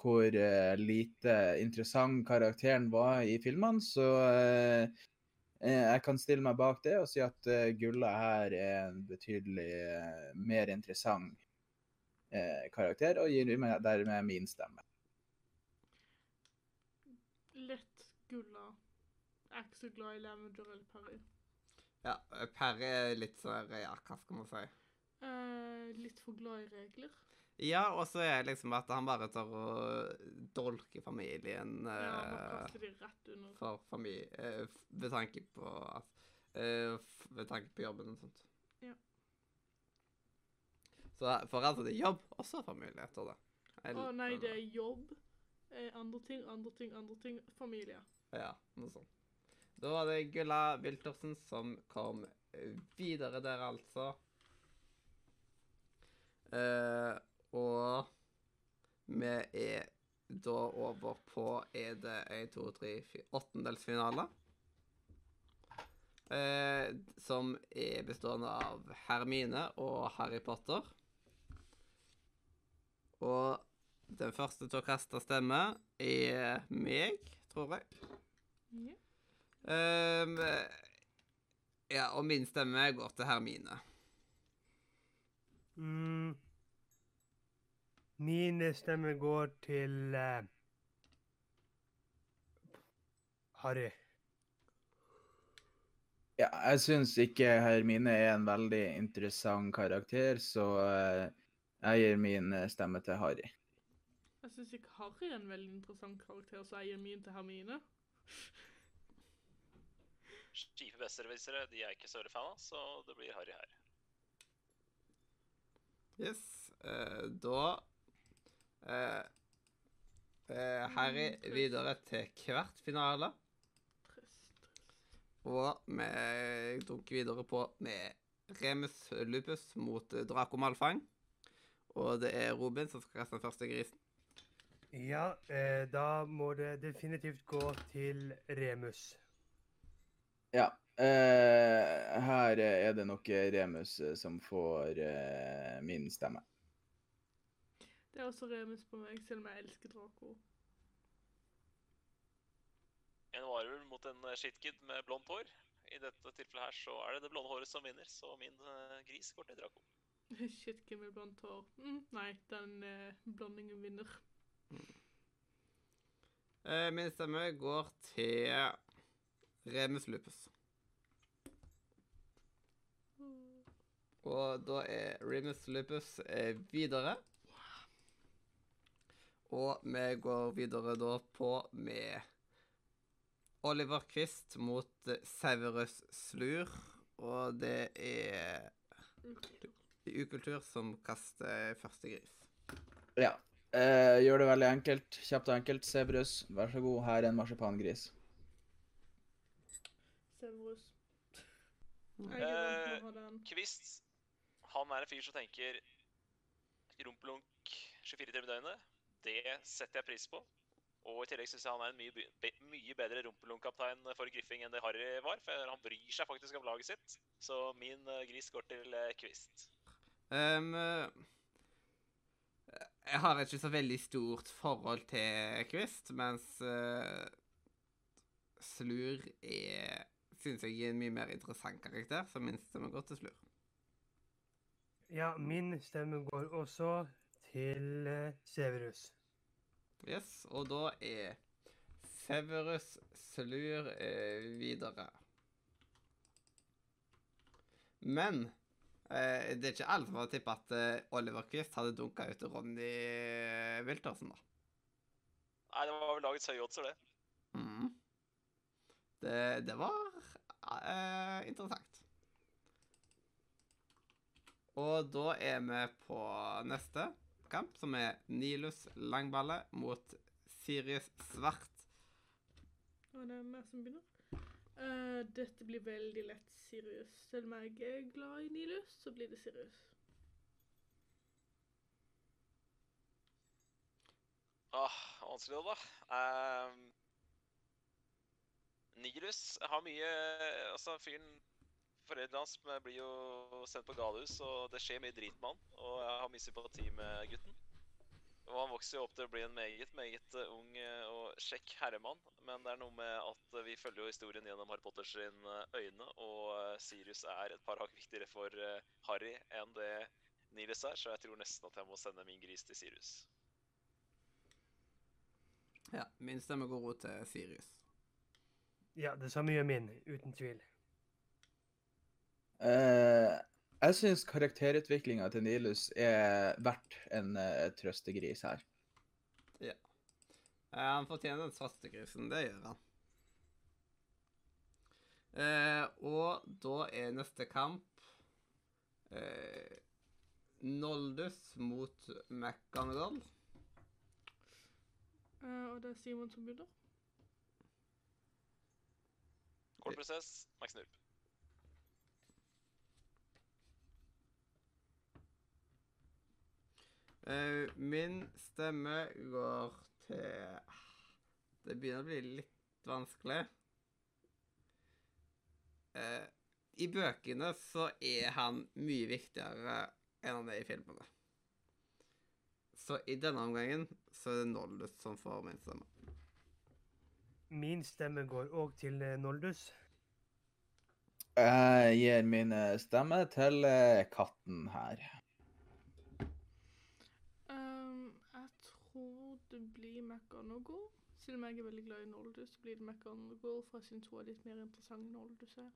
hvor eh, lite interessant karakteren var i filmene. Så jeg kan stille meg bak det og si at Gulla her er en betydelig mer interessant eh, karakter, og gir meg dermed min stemme. Lett Gulla. Jeg er ikke så glad i Lavender eller Perry. Ja, eh, Perry er litt sånn Ja, hva skal man si? Eh, litt for glad i regler. Ja, og så er det liksom at han bare tar å dolke familien Ja, eh, de rett under. for familie... Eh, f- ved tanke på at eh, f- Ved tanke på jobben og sånt. Ja. Så foreldre til det jobb, også får familie etter det. oh, Å nei, det er jobb. Eh, andre ting, andre ting, andre ting. Familie. Ja, noe sånt. Da var det Gulla Wiltersen som kom videre der, altså. Eh, og vi er da over på Er det 1, 2, 3, 4 åttendelsfinale? Eh, som er bestående av Hermine og Harry Potter. Og den første til å kaste stemme er meg, tror jeg. Ja. Um, ja, og min stemme går til Hermine. Mm. Min stemme går til uh, Harry. Ja, jeg syns ikke Hermine er en veldig interessant karakter, så eh, jeg gir min eh, stemme til Harry. Jeg syns ikke Harry er en veldig interessant karakter, så jeg gir min til Hermine. Skive besserwissere de er ikke større fan av, så det blir Harry her. Yes. eh, da eh, eh, Harry videre til kvartfinale. Trist. Og vi dunker videre på med Remus Lupus mot Draco Malfang. Og det er Robin som skal kaste den første grisen. Ja, eh, da må det definitivt gå til Remus. Ja. eh, her er det nok Remus eh, som får eh, min stemme. Det er også Remus på meg, selv om jeg elsker Draco. En varulv mot en eh, shitkid med blondt hår. I dette tilfellet her så er det det blonde håret som vinner, så min eh, gris går til Draco. Shit, med blondt hår? Mm, nei, den eh, blandingen vinner. Eh, min stemme går til Remus Lupus. Og da er Remus Lupus eh, videre. Og vi går videre da på med Oliver Quist mot Severus Slur. Og det er ukultur som kaster første gris. Ja. Eh, gjør det veldig enkelt. Kjapt og enkelt. Sebrus, vær så god. Her er en marsipangris. Sebrus. Den. Kvist, han er en fyr som tenker rumpelunk 24 timer i døgnet. Det setter jeg pris på. Og i tillegg syns jeg han er en mye, be- mye bedre rumpelunkaptein for Griffing enn det Harry var. For han bryr seg faktisk om laget sitt. Så min eh, gris går til eh, Kvist. Ehm, jeg har ikke så veldig stort forhold til Kvist, mens uh, Slur er Syns jeg er en mye mer interessant karakter, så min stemme går til Slur. Ja, min stemme går også til eh, Severus. Yes, og da er Severus Slur videre. Men det er ikke alt for å tippe at eh, Oliver Quist hadde dunka ut Ronny Wiltersen, da. Nei, det var vel lagets høye oddser, det. Mhm. Det, det var uh, interessant. Og da er vi på neste kamp, som er Nilus Langballe mot Sirius Svart. Og det er meg som begynner. Eh, dette blir veldig lett Sirius. Selv om jeg er glad i Nilus, så blir det Sirius. Åh, vanskelig da. Um, Nilus har mye Altså, fyren Foreldrene hans blir jo sendt på galehus, og det skjer mye drit med han. Og jeg har mye sympati med gutten. Og han vokser jo opp til å bli en meget, meget eh, ung eh, og kjekk herremann. Men det er noe med at eh, vi følger jo historien gjennom Harry Potters sin, øyne, og Sirius er et par hakk viktigere for Harry enn det Niles er, så jeg tror nesten at jeg må sende min gris til Sirius. Ja, min stemme går ut til Sirius. Ja, det samme gjør min, uten tvil. Eh, jeg syns karakterutviklinga til Nilus er verdt en uh, trøstegris her. Eh, han fortjener den svartegrisen, det gjør han. Uh, og da er neste kamp eh, Noldus mot McGonagall. Eh, og det er Simon som begynner. Kort prosess, Max Nurp. Min stemme går til Det begynner å bli litt vanskelig. Eh, I bøkene så er han mye viktigere enn han er i filmene. Så i denne omgangen så er det Noldus som får min stemme. Min stemme går òg til eh, Noldus. Jeg gir min eh, stemme til eh, katten her. Ehm, jeg tror det blir McGonagall. Selv om jeg er veldig glad i Noldus, blir det McGonagall, for jeg syns hun er litt mer interessant enn Noldus er.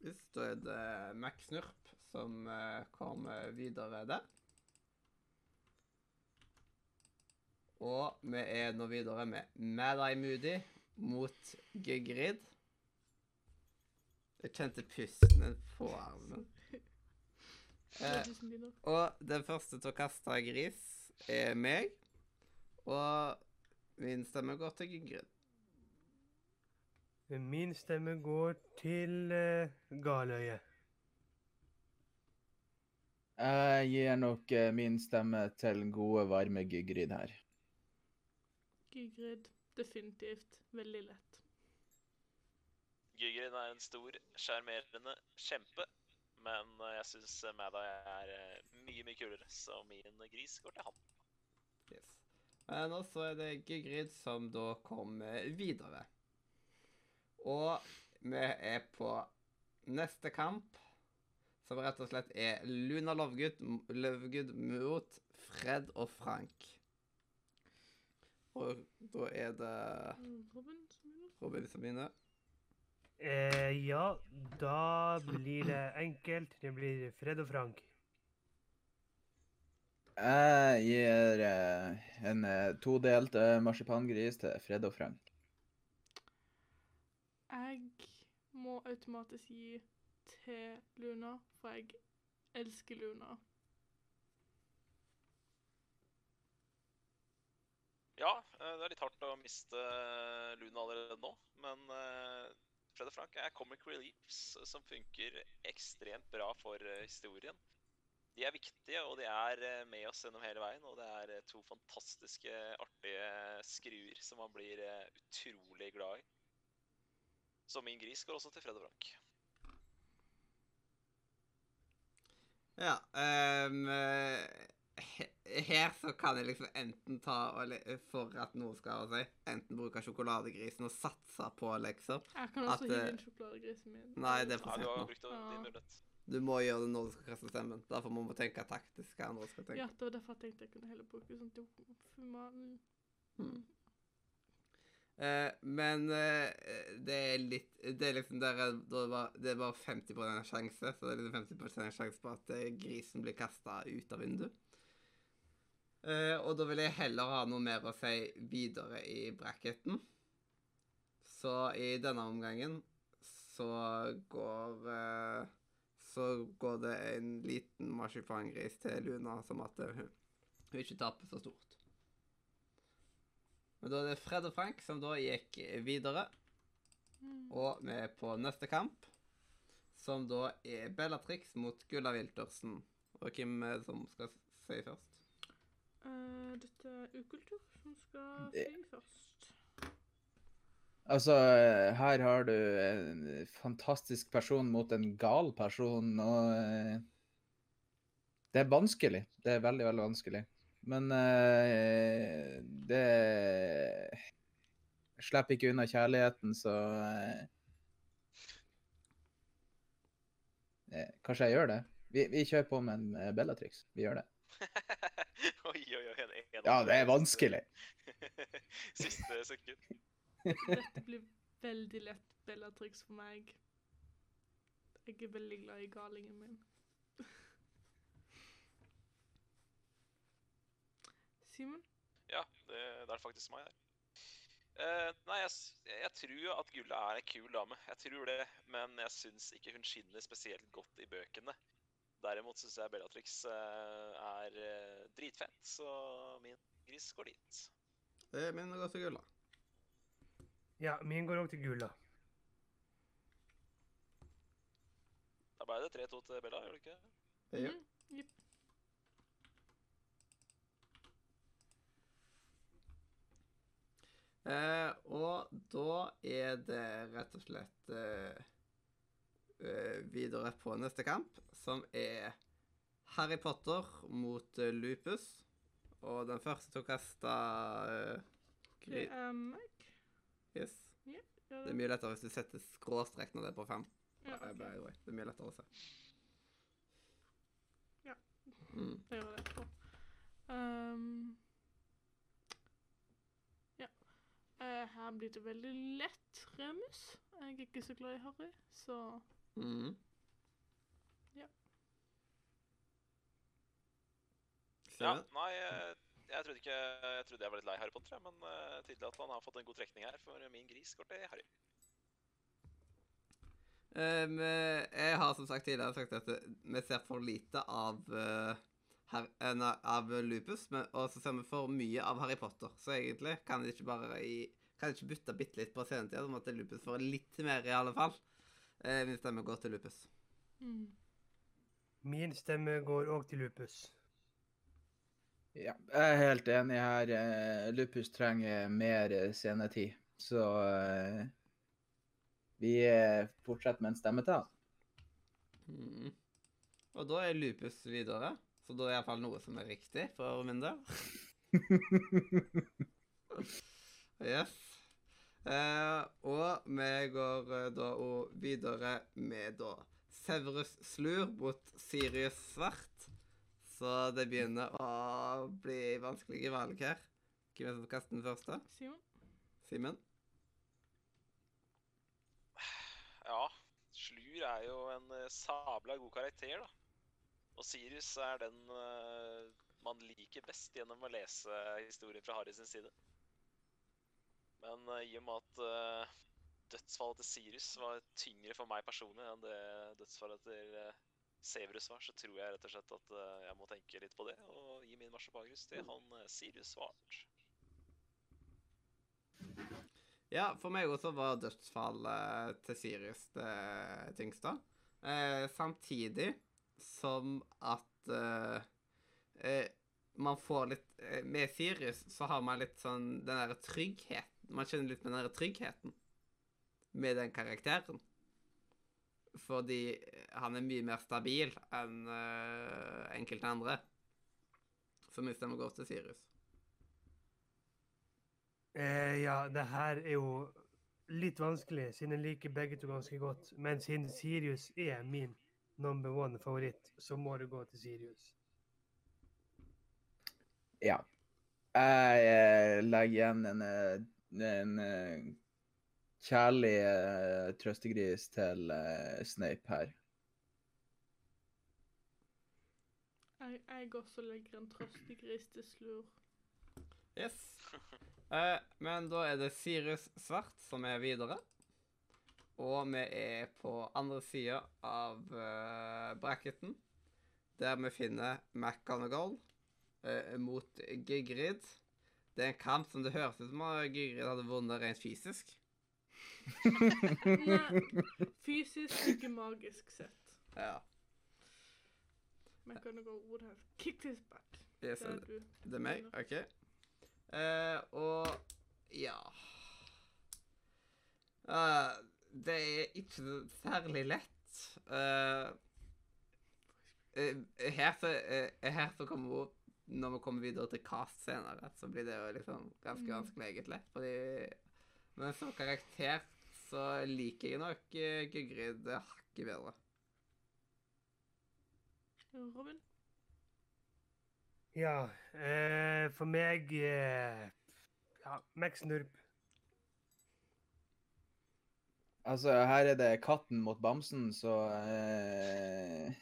Hvis da er det Mac Snurp som eh, kommer videre der. Og vi er nå videre med Mad Eye Moody mot Gygrid. Jeg kjente pusten på armen. Eh, og den første til å kaste gris er meg. Og min stemme går til Gingrid. Min stemme går til uh, Galøye. Jeg gir nok uh, min stemme til gode, varme Gygrid her. Gygrid. Definitivt. Veldig lett. Gygrid er en stor, sjarmerende kjempe. Men eh, jeg syns Madai er mye, mye kulere, så min gris går til han. Yes. Men også er det Gygrid som da kommer videre. Og vi er på neste kamp, som rett og slett er Luna Lovegood, Lovegood mot Fred og Frank. Og da er det Robin som begynner. Robin som begynner. Eh, ja, da blir det enkelt. Det blir Fred og Frank. Jeg gir eh, en eh, todelt eh, marsipangris til Fred og Frank. Jeg må automatisk gi til Luna, for jeg elsker Luna. Ja, eh, det er litt hardt å miste eh, Luna allerede nå, men uh, Fred og Frank er comic reliefs som funker ekstremt bra for eh, historien. De er viktige, og de er eh, med oss gjennom hele veien. Og det er eh, to fantastiske, artige skruer som man blir eh, utrolig glad i. Så min gris går også til Fred og Frank. Ja. ehm, eh, her så kan jeg liksom enten ta og For at noe skal ha si, enten bruke sjokoladegrisen og satse på liksom Jeg kan At, også hive eh, inn sjokoladegrisen min. nei, det er for Ja, du sent har nå. brukt din mulighet. Du må gjøre det når du skal kaste stemmen. Derfor må man tenke taktisk hva andre skal tenke. Ja, det var derfor jeg tenkte jeg kunne heller bruke sånn dofumal. Hmm. Eh, men eh, det er litt Det er liksom der, er- er det bare, det er bare 50 sjanse, så det er liksom 50 sjanse på at eh, grisen blir kasta ut av vinduet. Eh, og da vil jeg heller ha noe mer å si videre i bracketen. Så i denne omgangen så går eh, Så går det en liten marsipangris til Luna, som at hun, hun ikke taper så stort. Men da er det Fred og Frank som da gikk videre. Mm. Og vi er på neste kamp, som da er Bellatrix mot Gulla Wiltersen. Og hvem er det som skal si først? Uh, dette er ukultur som skal Det- si først. Altså, her har du en fantastisk person mot en gal person, og eh, Det er vanskelig. Det er veldig, veldig vanskelig. Men uh, det Jeg slipper ikke unna kjærligheten, så eh, Kanskje jeg gjør det? Vi, vi kjører på med en Bellatrix. Vi gjør det. oi, oi, oi. Det Ja, det er vanskelig. Siste sekund. Dette blir veldig lett Bellatrix for meg. Jeg er veldig glad i galingen min. Simen? Ja, det, det er faktisk meg her. Uh, nei, jeg, jeg tror at Gulla er en kul dame. Jeg tror det, men jeg syns ikke hun skinner spesielt godt i bøkene. Derimot syns jeg Bellatrix uh, er uh, dritfett, så min gris går dit. Det er min går til Gulla. Ja, min går òg til Gulla. Da ble det 3-2 til Bella, gjør det ikke? Ja. Mm, yep. Eh, og da er det rett og slett eh, eh, videre på neste kamp, som er Harry Potter mot eh, Lupus. Og den første til å kaste eh, Det er meg. Yes. Ja, Det er mye lettere hvis du setter skråstrek når det er på fem. Ja, okay. by the way. Det er mye lettere å se. Ja. Mm. Det gjør på. Um, ja. Uh, her blir det veldig lett Remus. Jeg er ikke så glad i Harry, så Mm. Ja. Ja, nei, eh, jeg trodde ikke Jeg trodde jeg var litt lei Harry Potter, men uh, tydelig at han har fått en god trekning her, for min gris går til Harry. Um, jeg har som sagt tidligere sagt at eh, vi ser for lite av, uh, her, eh, av Lupus, men, og så ser vi for mye av Harry Potter. Så egentlig kan jeg ikke bare i, kan jeg ikke bytte bitte litt på scenetida, sånn at Lupus får litt mer, i alle fall. Uh, min stemme går til Lupus. mm. Min stemme går òg til Lupus. Ja, jeg er helt enig her. Eh, Lupus trenger mer eh, scenetid, så eh, vi fortsetter med en stemme til han. Mm. Og da er Lupus videre, så da er iallfall noe som er riktig for min del. Yes. Eh, og vi går da og videre med da Severus Slur mot Sirius Svart. Så det begynner å bli vanskelige valg her. Hvem er det som kaster den første? Simon? Simen? Ja, Slur er jo en eh, sabla god karakter, da. Og Sirius er den eh, man liker best gjennom å lese historien fra Harry sin side. Men eh, i og med at dødsfallet til Sirius var tyngre for meg personlig enn det dødsfallet til Severus var, så tror jeg rett og slett at eh, jeg må tenke litt på det og gi min marsipangrus til han eh, Sirius Svart. Ja, for meg også var dødsfallet til Sirius det tyngste. Eh, samtidig som at eh, eh, man får litt eh, Med Sirius så har man litt sånn den derre tryggheten Man kjenner litt med den derre tryggheten med den karakteren. Fordi han er mye mer stabil enn uh, enkelte andre. Så min stemme godt til Sirius. Eh, ja, det her er jo litt vanskelig, siden jeg liker begge to ganske godt. Men siden Sirius er min number one-favoritt, så må du gå til Sirius. Ja. Jeg eh, legger igjen en, en, en eh, kjærlig uh, trøstegris til uh, Snape her. Jeg, jeg også legger en trøstegris til slur. Yes. Uh, men da er det Sirius Svart som er videre. Og vi er på andre sida av uh, bracketen, der vi finner McGonagall uh, mot Gigrid. Det er en kamp som det høres ut som at Gygrid hadde vunnet rent fysisk. Nei, fysisk, ikke magisk sett. Ja. Men kan du gå ord her? Kick this back. Yes, Det er det, du. det er meg? OK. Uh, og ja uh, Det er ikke særlig lett. Uh, her så, her så kommer hun Når vi kommer videre til cast senere, så blir det jo liksom ganske Mm. vanskelig, egentlig. Fordi Men som karakter så liker jeg nok uh, Gygrid hakket bedre. Robin? Ja, eh, for meg eh, Ja, Max Nurb. Altså, her er det katten mot bamsen, så eh,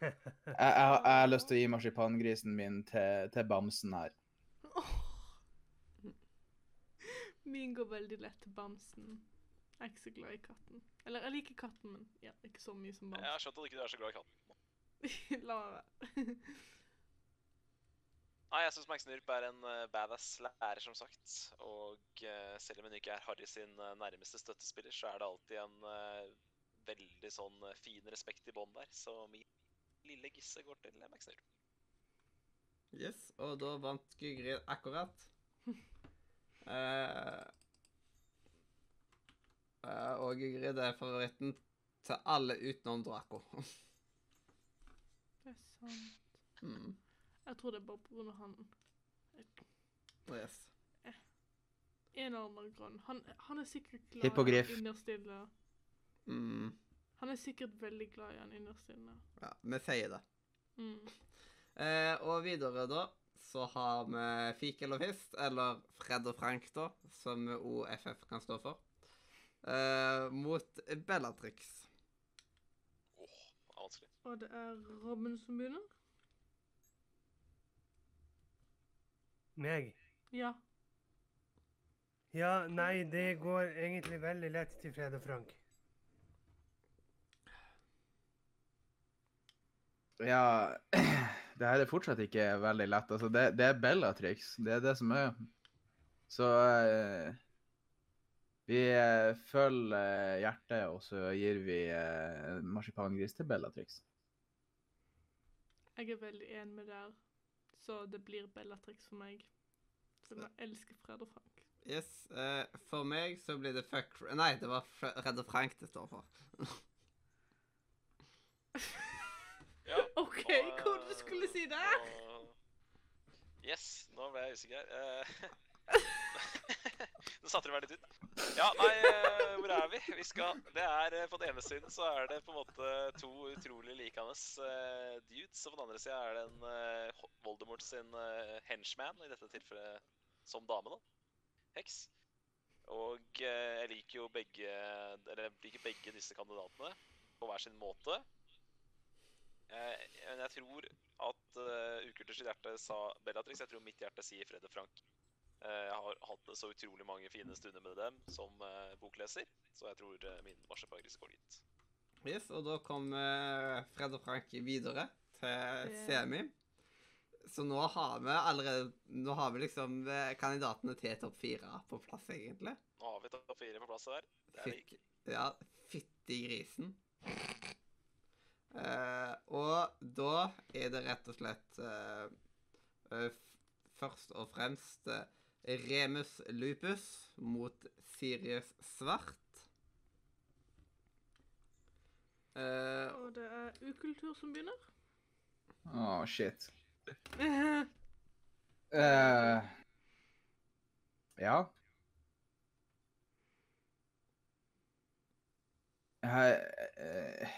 jeg, jeg, jeg har lyst til å gi marsipangrisen min til, til bamsen her. Min går veldig lett til bamsen. Jeg er ikke så glad i katten. Eller jeg liker katten, men ja, ikke så mye som barn. Jeg har skjønt at du ikke er så glad i katten. La meg være. Nei, jeg syns Max Nurp er en eh, badass lærer, som sagt. Og eh, selv om hun ikke er Harry sin eh, nærmeste støttespiller, så er det alltid en veldig sånn fin respekt i bånn der. Så min lille gisse går til Max Nurp. Yes, og da vant Gygrid akkurat. uh, eh, og Gygrid er favoritten til alle utenom Draco. Det er sant. mm. Jeg tror det er bare pga. han. Yes. En eller annen grunn. Han, han er sikkert glad Hippogriff. i han innerst inne. Mm. Han er sikkert veldig glad i han innerst inne. Ja, vi sier det. Mm. Eh, og videre, da, så har vi Fik eller Fist, eller Fred og Frank, da, som OFF kan stå for, eh, mot Bellatrix. Åh, det er vanskelig. Og det er Robin som begynner? Meg? Ja. Ja, nei, det går egentlig veldig lett til Fred og Frank. Ja, det her er fortsatt ikke veldig lett. Altså, det, det er Bellatrix. Det er det som er. Så eh, vi eh, følger eh, hjertet, og så gir vi eh, marsipangris til Bellatrix. Jeg er veldig enig med deg, Så det blir Bellatrix for meg. Som jeg elsker Fred og Frank. Yes, Uh, for meg så blir det fuck Nei, det var Fred og Frank det står for. Ja, OK, og, hvor du skulle si det? og- Yes, nå ble jeg usikker her. Nå satte du meg litt ut. Ja, nei, eh, hvor er vi? Vi skal Det er eh, På den ene siden så er det på en måte to utrolig likende uh, dudes, og på den andre sida er det en uh, Voldemort sin uh, henchman, i dette tilfellet som dame, da. Heks. Og jeg liker jo begge Eller jeg liker begge disse kandidatene på hver sin måte. Men jeg tror at uh, Ukulters hjerte sa Bellatrix. Jeg tror mitt hjerte sier Fred og Frank. Eh, Jeg har hatt så utrolig mange fine stunder med dem som eh, bokleser, så jeg tror eh, min marsjepagris går dit. Yes, og da kom Fred og Frank videre til semi. Så nå har vi allerede Nå har vi liksom kandidatene til topp fire på plass, egentlig. Nå har vi topp fire på plass her. Det er digg. Ja, fytti grisen. Uh, og da er det rett og slett uh, uh, først og fremst Remus lupus mot Sirius svart. Eh, Og det er ukultur som begynner. Å, shit. Eh, Eh, ja. Hei, eh,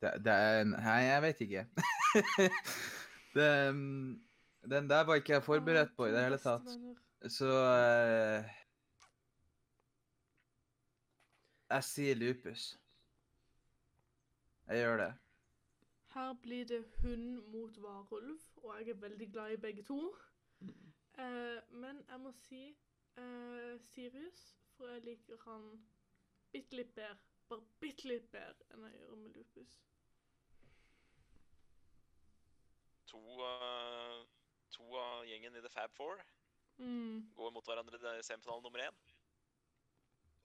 det, det er en Nei, jeg vet ikke. det, mm, den der var ikke jeg forberedt på i det hele tatt. Så eh, Jeg sier lupus. Jeg gjør det. Her blir det hund mot varulv, og jeg er veldig glad i begge to. Eh, men jeg må si eh, Sirius, for jeg liker han bitte litt bedre. Bare bitte litt bedre enn jeg gjør med Lupus. To, uh, to av gjengen i The Fab Four Mm. går mot hverandre i semifinale nummer én.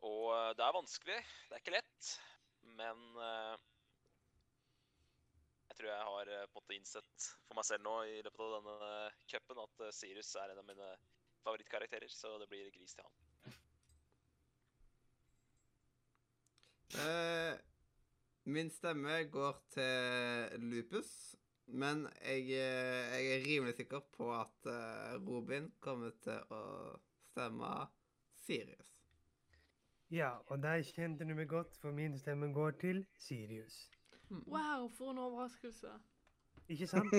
Og eh, det er vanskelig. Det er ikke lett. Men uh, jeg tror jeg har eh, på en måte innsett for meg selv nå i løpet av denne cupen at Sirius er en av mine favorittkarakterer, så det blir gris til han. Eh, min stemme går til Lupus, men jeg, eh, jeg er rimelig sikker på at eh, Robin kommer til å stemme Sirius. Ja, og der kjente du meg godt, for min stemme går til Sirius. Wow, for en overraskelse. Ikke sant?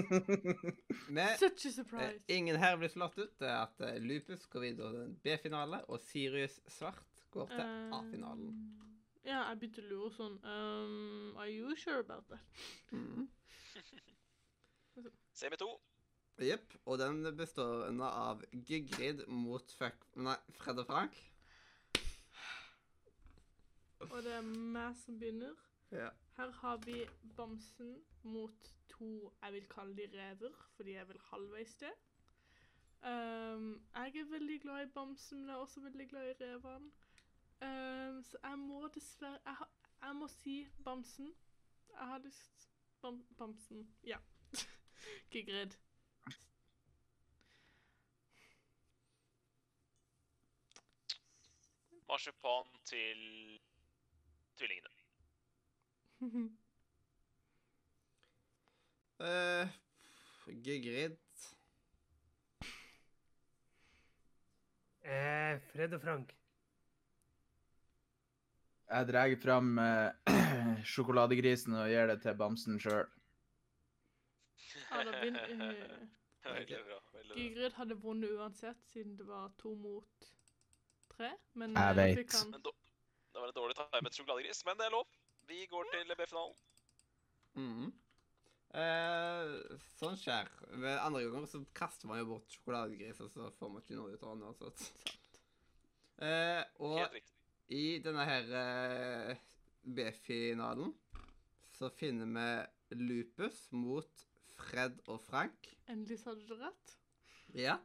Med, Such a eh, surprise. ingen her blir slått ut. Det er at eh, Lupus går videre til B-finale, og Sirius Svart går til A-finalen. Um, ja, jeg begynte å lure sånn um, Are you sure about that? Mm. Semi 2. Jepp. Og den består av Gigrid mot fuck... Nei, Fred og Frank. Og det er meg som begynner. Ja. Her har vi bamsen mot to jeg vil kalle de rever, fordi jeg vil halvveis det. Um, jeg er veldig glad i bamsen, men jeg er også veldig glad i revene. Um, så jeg må dessverre jeg, ha, jeg må si bamsen. Jeg har lyst bam, Bamsen. Ja. Gigrid. Marsipan til tvillingene. Uh, Gegrid Eh, Fred og Frank. Jeg drar fram eh, sjokoladegrisen og gir det til bamsen sjøl. Ja, da begynner uh, Veldig bra. veldig bra. Gygrid hadde vunnet uansett, siden det var to mot tre. Men Jeg eh, vet. fikk han- Men da, det var en dårlig timet sjokoladegris, men det er lov. Vi går til B-finalen. Mhm. Eh, sånn skjer. Ved andre ganger så kaster man jo bort sjokoladegris, og så får man ikke noe ut av den uansett. Eh, og Helt riktig. i denne her eh, B-finalen så finner vi Lupus mot Fred og Frank. Endelig sa du det rett. Ja.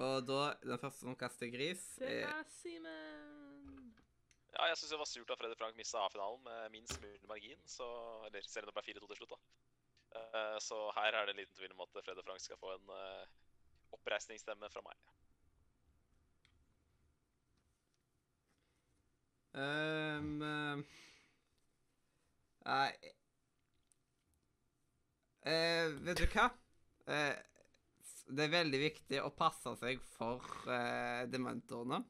Og da, den første som kaster gris, Det er er Simen. Ja, jeg syns det var surt at Fred og Frank mista A-finalen med minst mulig margin. Så, eller selv om det ble 4-2 til slutt, da. Eh, så her er det en liten tvil om at Fred og Frank skal få en uh, oppreisningsstemme fra meg. Um, eh, Nei eh, Vet du hva? Eh, det er veldig viktig å passe seg for eh, dementorene.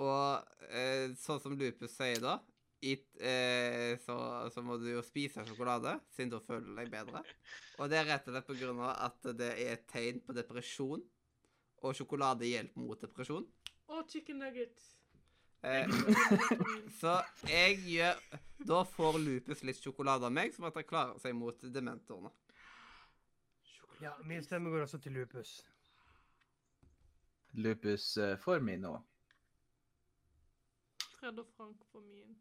Og eh, sånn som Lupus sier da, it, eh, så, så må du jo spise sjokolade, siden da føler du deg bedre. Og det er rett og slett på grunn av at det er et tegn på depresjon, og sjokolade hjelper mot depresjon. Og chicken nuggets. Eh, så jeg gjør Da får Lupus litt sjokolade av meg, som at han klarer seg mot dementorene. Ja, min stemme går også til Lupus. Lupus eh, får min nå. Fred og Frank får min.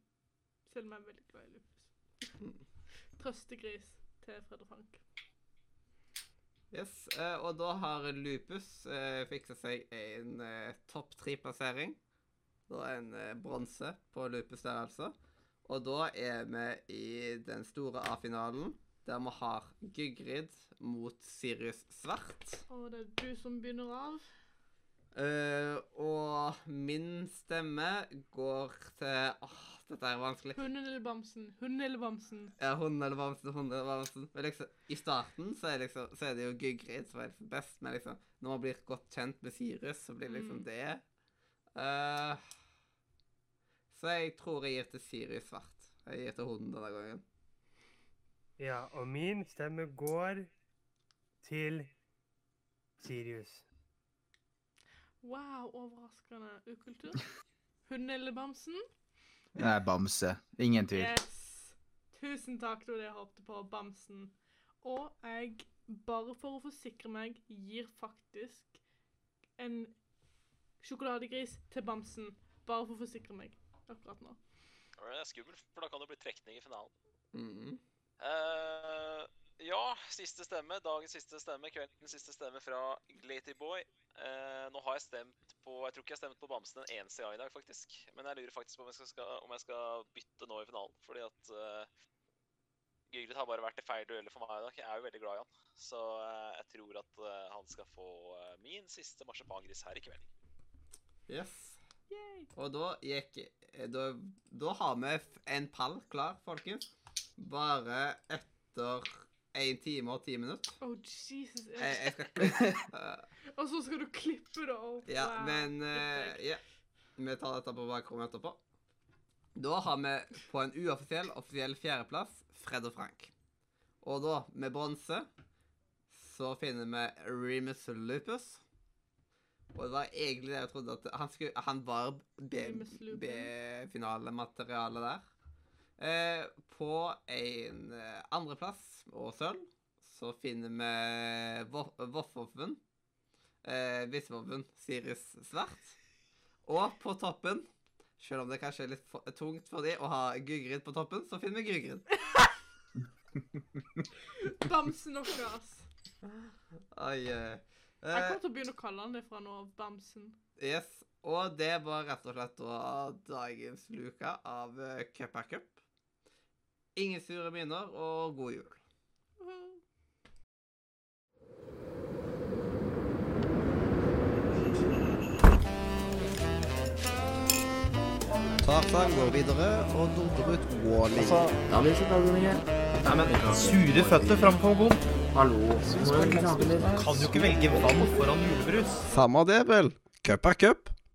Selv om jeg er veldig glad i Lupus. Trøstegris til Fred og Frank. Yes, eh, og da har Lupus eh, fiksa seg en topp tre-plassering. Da en eh, bronse på løpestørrelse. altså. Og da er vi i den store A-finalen, der vi har Gygrid mot Sirius Svart. Og det er du som begynner av. Uh, og min stemme går til Åh, dette er vanskelig. Hunden eller bamsen? Hunden eller bamsen? Ja, hunden eller bamsen, hunden eller bamsen. Men liksom, i starten så er, liksom, så er det jo Gygrid som er liksom best, men liksom, når man blir godt kjent med Sirius, så blir liksom Mm. det Eh, Så jeg tror jeg gir til Sirius svart. Jeg gir til hunden denne gangen. Ja, og min stemme går til Sirius. Wow, overraskende ukultur. Hunden eller bamsen? Nei, bamse. Ingen tvil. Yes! Tusen takk, det var det jeg håpte på. Bamsen. Og jeg, bare for å forsikre meg, gir faktisk en sjokoladegris til bamsen. Bare for å forsikre meg akkurat nå. Det er skummelt, for da kan det bli trekning i finalen. Mhm. Uh, ja, siste stemme. Dagens siste stemme. Kveldens siste stemme fra Glaty Boy. Eh, nå har jeg stemt på Jeg tror ikke jeg har stemt på Bamsen en eneste gang i dag, faktisk. Men jeg lurer faktisk på om jeg skal, om jeg skal bytte nå i finalen. Fordi at uh, Gyglet har bare vært i feil dueller for meg i dag. Jeg er jo veldig glad i han. Så eh, jeg tror at eh, han skal få eh, min siste marsipangris her i kveld. Yes. Og da gikk eh, Da, da har vi en pall klar, folkens. Bare etter én time og ti minutter. Oh, Jesus. Jeg, jeg skal eh, Og så skal du klippe det opp. Ja, Wow. men uh, ja. Vi tar dette på bakrommet etterpå. Da har vi på en uoffisiell offisiell fjerdeplass Fred og Frank. Og da, med bronse, så finner vi Remus Lupus. Og det var egentlig det jeg trodde at Han, skulle, han var Remus Lupin. B-finalemateriale der. Eh, på en eh, andreplass og sølv så finner vi Voffoffen, Voffhoffen. Eh, Visvoffen Sirius Svart. Og på toppen, selv om det kanskje er litt for, tungt for de å ha Gygrid på toppen, så finner vi Gygrid. Bamsen vår. Oi, eh, Jeg eh, kommer til å begynne å kalle han det fra nå av. Bamsen. yes. Og det var rett og slett da dagens luke av uh, Cup er cup. Ingen sure minner, og god jul. Tartan Tarzan går videre og dundrer ut Wally. Altså. Nei, men Sure føtter framfor Kongoen. Hallo. Kan jo ikke velge vann foran julebrus. Samme det, vel. Cup er cup.